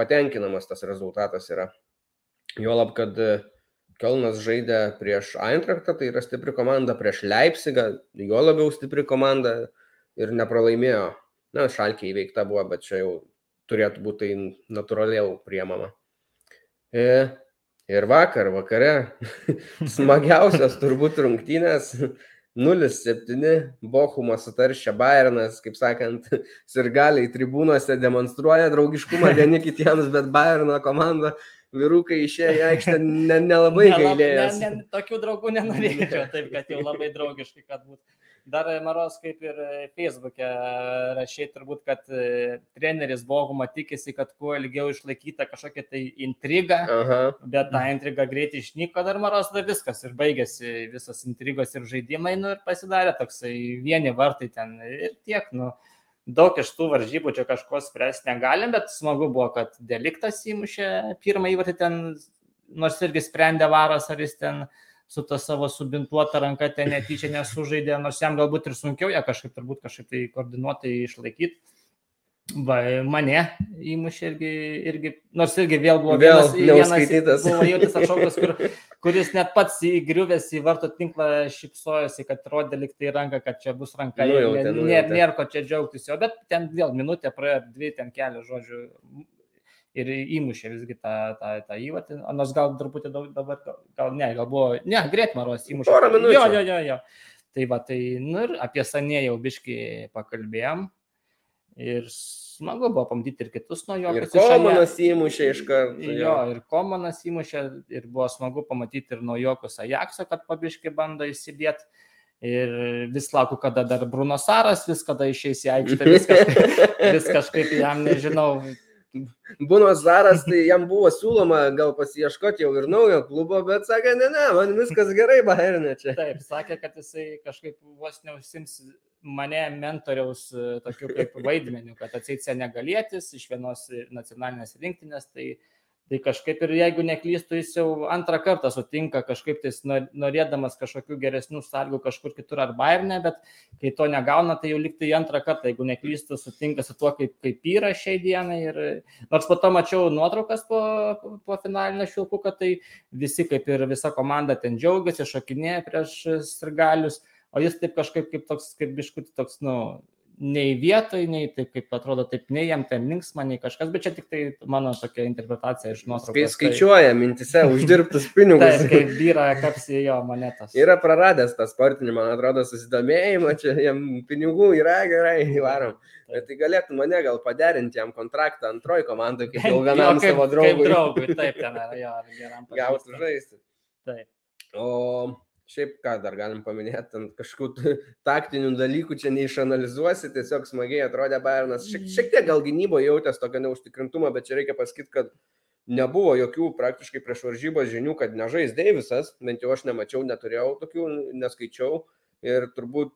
patenkinamas tas rezultatas yra. Juolab, kad e, Kielnas žaidė prieš Eintrachtą, tai yra stipri komanda, prieš Leipzigą, juo labiau stipri komanda ir nepralaimėjo. Na, šalkiai įveikta buvo, bet čia jau turėtų būti tai natūraliau priemama. E, Ir vakar, vakare, smagiausias turbūt rungtynės. 0-7 Bochumas sutaršia Bayernas, kaip sakant, sirgaliai tribūnose demonstruoja draugiškumą vieni kitiems, bet Bayerno komanda vyrukai išėjo į aikštę nelabai ne, gailėjo. Ne, ne, tokių draugų nenorėčiau, taip kad jau labai draugiškai, kad būtų. Dar Maros kaip ir Facebook'e rašė turbūt, kad e, treneris Bohuma tikisi, kad kuo ilgiau išlaikyta kažkokia tai intriga, Aha. bet ta intriga greitai išnyko, dar Maros dar viskas ir baigėsi visas intrigos ir žaidimai, nu ir pasidarė toksai vieni vartai ten ir tiek, nu. Daug iš tų varžybų čia kažko spręsti negalim, bet smagu buvo, kad deliktas įmušė pirmą įvartį ten, nors irgi sprendė varas, ar jis ten uh, su ta savo subintuota ranka ten netyčia nesužaidė, nors jam galbūt ir sunkiau ją kažkaip turbūt kažkaip tai koordinuotai išlaikyti. Va, mane įmušė irgi, irgi, nors irgi vėl buvo vėl vienas, vienas buvo jautis atšaukas, kur, kuris net pats įgriuvęs į varto tinklą šipsojosi, kad rodė liktai ranką, kad čia bus ranka. Nu, jau, ten, nėra, nėra ko čia džiaugtis jo, bet ten vėl minutė praėjo, dvi ten kelios žodžių ir įmušė visgi tą, tą, tą įvatį, nors gal truputį dabar, gal ne, gal buvo, ne, Gretmaros įmušė. Porą minučių. Jo, jo, jo, jo. Tai va, tai, nu ir apie Sanė jau biški pakalbėjom. Ir smagu buvo pamatyti ir kitus nuo jo. Ir Komanas įmušė iš karto. Jo. jo, ir Komanas įmušė, ir buvo smagu pamatyti ir nuo jokios Ajakso, kad pabiški bando įsidėti. Ir vis laukiu, kada dar Bruno Saras, vis kada išeis į aikštę, vis kažkaip, vis kažkaip jam, nežinau, Bunos Zaras, tai jam buvo siūloma gal pasieškoti jau ir naujo klubo, bet sakė, ne, ne, man viskas gerai Bahirne čia. Taip, sakė, kad jisai kažkaip vos neusims mane mentoriaus tokiu kaip vaidmeniu, kad atseit senegalėtis iš vienos nacionalinės rinktinės, tai Tai kažkaip ir jeigu neklystų, jis jau antrą kartą sutinka kažkaip tais norėdamas kažkokių geresnių sąlygų kažkur kitur ar bairne, bet kai to negauna, tai jau liktai antrą kartą, jeigu neklystų, sutinka su tuo, kaip, kaip yra šiai dienai. Ir nors po to mačiau nuotraukas po, po finalinio šilkuko, tai visi kaip ir visa komanda ten džiaugiasi, šokinėja prieš sirgalius, o jis taip kažkaip kaip toks, kaip biškuti toks, nu, nei vietoj, nei taip, kaip atrodo, taip, nei jam ten linksma, nei kažkas, bet čia tik tai mano tokia interpretacija iš nuotraukos. Kai skaičiuoja tai... mintise uždirbtus pinigus. taip, kaip vyra kapsi jo monetas. Yra praradęs tą sportinį, man atrodo, susidomėjimą, čia jam pinigų yra gerai, įvarom. Bet tai galėtų mane gal paderinti jam kontraktą antroji komandai, kaip jau vienam savo draugui. Kaip draugui, taip, ten yra, jo, geram. Gautų žaisti. Taip. O šiaip ką dar galim paminėti, ant kažkokių taktinių dalykų čia neišanalizuosi, tiesiog smagiai atrodė Bayernas. Šiek, šiek tiek gal gynyboje jautęs tokio neužtikrintumą, bet čia reikia pasakyti, kad nebuvo jokių praktiškai prieš varžybos žinių, kad nežais Deivisas, bent jau aš nemačiau, neturėjau tokių, neskaičiau. Ir turbūt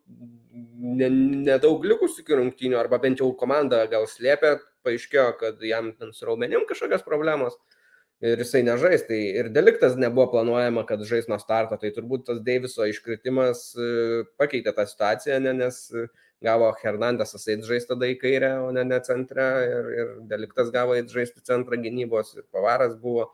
nedaug ne likusių iki rungtynių, arba bent jau komanda gal slėpė, paaiškėjo, kad jam ten su raumenim kažkokios problemos ir jisai nežais. Tai ir deliktas nebuvo planuojama, kad žais nuo starto. Tai turbūt tas Deiviso iškritimas e, pakeitė tą situaciją, ne, nes gavo Hernandesas eiti žaisti tada į kairę, o ne, ne centre. Ir, ir deliktas gavo eiti žaisti centrą gynybos ir pavaras buvo.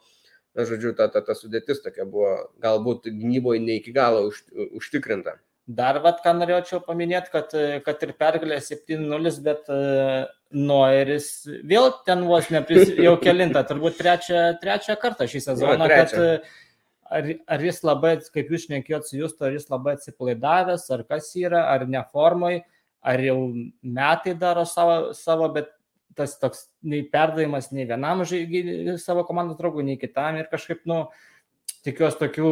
Na, žodžiu, ta, ta, ta sudėtis tokia buvo galbūt gynyboje ne iki galo už, užtikrinta. Dar vat, ką norėčiau paminėti, kad, kad ir pergalė 7-0, bet uh, Noiris vėl ten vos nepris, jau kelintą, turbūt trečią, trečią kartą šį sezoną, no, kad ar, ar jis labai, kaip jūs šnekėjot su jūs, ar jis labai atsipalaidavęs, ar kas yra, ar neformai, ar jau metai daro savo, savo bet tas toks nei perdavimas nei vienam žaidėjui savo komandos draugui, nei kitam ir kažkaip, nu, tikiuosi tokių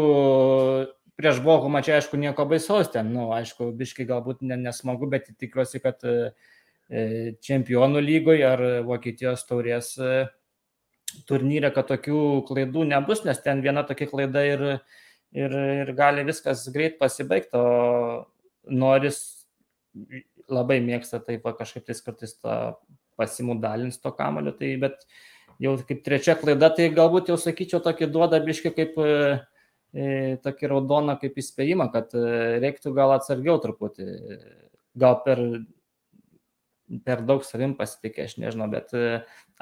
prieš Bochumą čia aišku nieko baisaus ten, nu, aišku, biškai galbūt nesmagu, bet tikiuosi, kad uh, E, čempionų lygoje ar Vokietijos taurės e, turnyre, kad tokių klaidų nebus, nes ten viena tokia klaida ir, ir, ir gali viskas greit pasibaigti, o noris labai mėgsta taip kažkaip tais kartais tą pasimudalins to kamulio, tai bet jau kaip trečia klaida, tai galbūt jau sakyčiau tokį duoda biški kaip e, e, tokį raudoną kaip įspėjimą, kad reiktų gal atsargiau truputį, gal per per daug savim pasitikė, aš nežinau, bet e,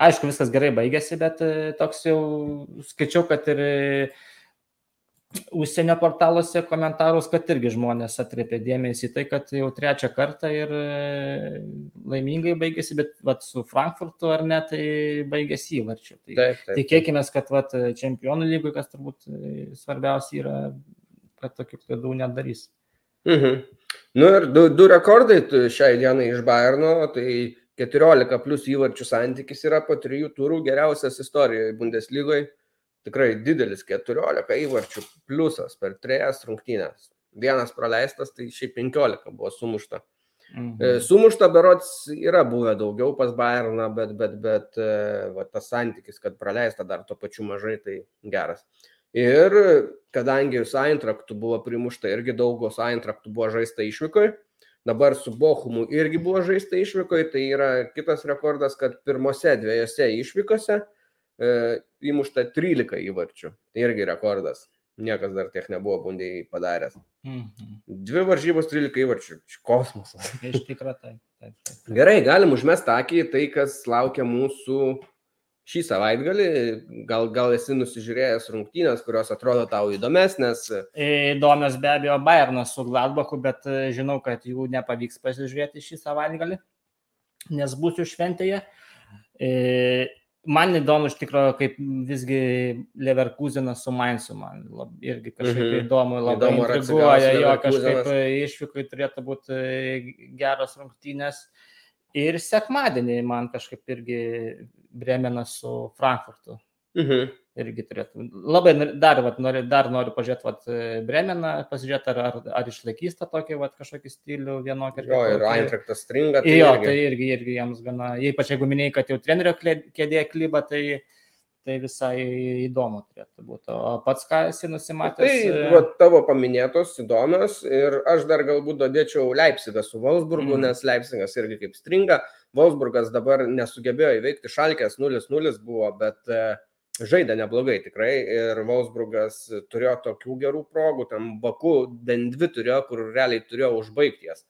aišku, viskas gerai baigėsi, bet e, toks jau skaičiau, kad ir e, užsienio portaluose komentarus, kad irgi žmonės atkreipė dėmesį tai, kad jau trečią kartą ir laimingai baigėsi, bet vat, su Frankfurtu ar ne, tai baigėsi įvarčiu. Tai taip, taip, tikėkime, kad vat, čempionų lygui, kas turbūt svarbiausia yra, kad tokių klaidų nedarys. Mhm. Nu ir du, du rekordai šiai dienai iš Bayerno, tai 14 plus įvarčių santykis yra po trijų turų geriausias istorijoje Bundeslygoje. Tikrai didelis 14 įvarčių pliusas per trejas rungtynės. Vienas praleistas, tai šiaip 15 buvo sumušta. Mhm. Sumušta berots yra buvę daugiau pas Bayerną, bet, bet, bet va, tas santykis, kad praleista dar to pačiu mažai, tai geras. Ir kadangi su Eintraktu buvo primušta irgi daugos Eintraktų buvo žaista išvykoje, dabar su Bochumu irgi buvo žaista išvykoje, tai yra kitas rekordas, kad pirmose dviejose išvykose e, įmušta 13 įvarčių. Tai irgi rekordas. Niekas dar tiek nebuvo bundėjai padaręs. Mhm. Dvi varžybos 13 įvarčių. Kosmosas. Iš tikrųjų, taip, taip, taip. Gerai, galim užmest akį tai, kas laukia mūsų šį savaitgalį, gal, gal esi nusižiūrėjęs rungtynės, kurios atrodo tau įdomesnės. Įdomios be abejo Bayernas su Gladbachu, bet e, žinau, kad jų nepavyks pasižiūrėti šį savaitgalį, nes būsiu šventėje. Man įdomu iš tikrųjų, kaip visgi Leverkusenas su Mainzu, man lab, irgi kažkaip mm -hmm. įdomu, labai įdomu, intriguoja, jo kažkaip išvykai turėtų būti e, geros rungtynės. Ir sekmadienį man kažkaip irgi Bremenas su Frankfurtu. Mhm. Irgi turėtų. Labai dar, vat, noriu, dar noriu pažiūrėti vat, Bremeną, pasižiūrėti, ar, ar, ar išlaikys tą tokį vat, kažkokį stilių vienokį. Jo, ir Eintraktas stringa. Tai jo, irgi. tai irgi, irgi jiems gana, ypač jeigu minėjai, kad jau trenerio kėdė klyba, tai, tai visai įdomu turėtų būti. O pats ką esi nusimatęs? Tai va, tavo paminėtos įdomios ir aš dar galbūt dodėčiau Leipzigą su Wolfsburgu, mm. nes Leipzigas irgi kaip stringa. Wolfsburgas dabar nesugebėjo įveikti šalkės 0-0 buvo, bet uh, žaidė neblogai tikrai ir Wolfsburgas turėjo tokių gerų progų, tam Baku bent dvi turėjo, kur realiai turėjo užbaigti jas.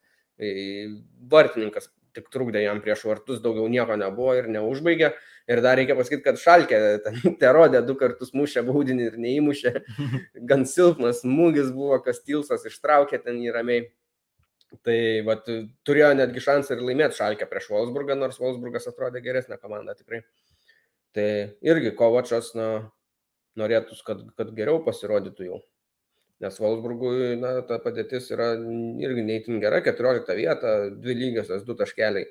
Vartininkas tik trukdė jam prieš vartus, daugiau nieko nebuvo ir neužbaigė. Ir dar reikia pasakyti, kad Šalkė te rodė du kartus mušę baudinį ir neįmušė. Gan silpnas smūgis buvo, kas Tilsas ištraukė ten į ramiai. Tai vat, turėjo netgi šansą ir laimėti Šalkę prieš Wolfsburgą, nors Wolfsburgas atrodė geresnė komanda tikrai. Tai irgi Kovačas na, norėtų, kad, kad geriau pasirodytų jau. Nes Valsburgui na, ta padėtis yra irgi neįtin gera, 14 vieta, dvi lygiosios, du taškeliai.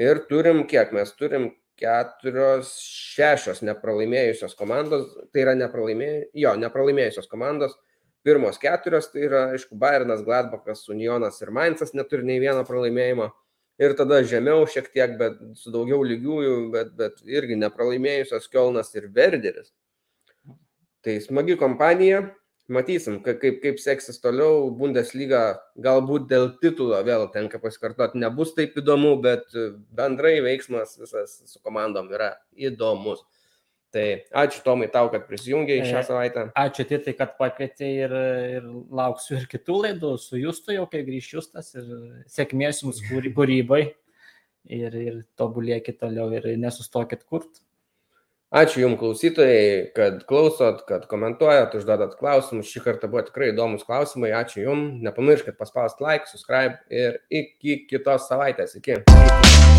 Ir turim, kiek mes turim, keturios, šešios nepralaimėjusios komandos, tai yra nepralaimėjusios, jo, nepralaimėjusios komandos. Pirmos keturios, tai yra, aišku, Bayernas, Gladbachas, Unionas ir Mainzas neturi nei vieno pralaimėjimo ir tada žemiau šiek tiek, bet su daugiau lygiųjų, bet, bet irgi nepralaimėjusios Kielnas ir Verderis. Tai smagi kompanija, matysim, kaip, kaip seksis toliau, Bundesliga galbūt dėl titulo vėl tenka pasikartoti, nebus taip įdomu, bet bendrai veiksmas visas su komandom yra įdomus. Tai ačiū Tomai tau, kad prisijungiai šią savaitę. Ačiū Titai, kad pakvietė ir, ir lauksiu ir kitų laidų su Justu jau, kai grįš Justas ir sėkmės jums kūrybai ir, ir tobulėkit toliau ir nesustokit kurt. Ačiū Jums klausytojai, kad klausot, kad komentuojat, užduodat klausimus. Šį kartą buvo tikrai įdomus klausimai. Ačiū Jums. Nepamirškit paspausti like, subscribe ir iki kitos savaitės. Iki. iki.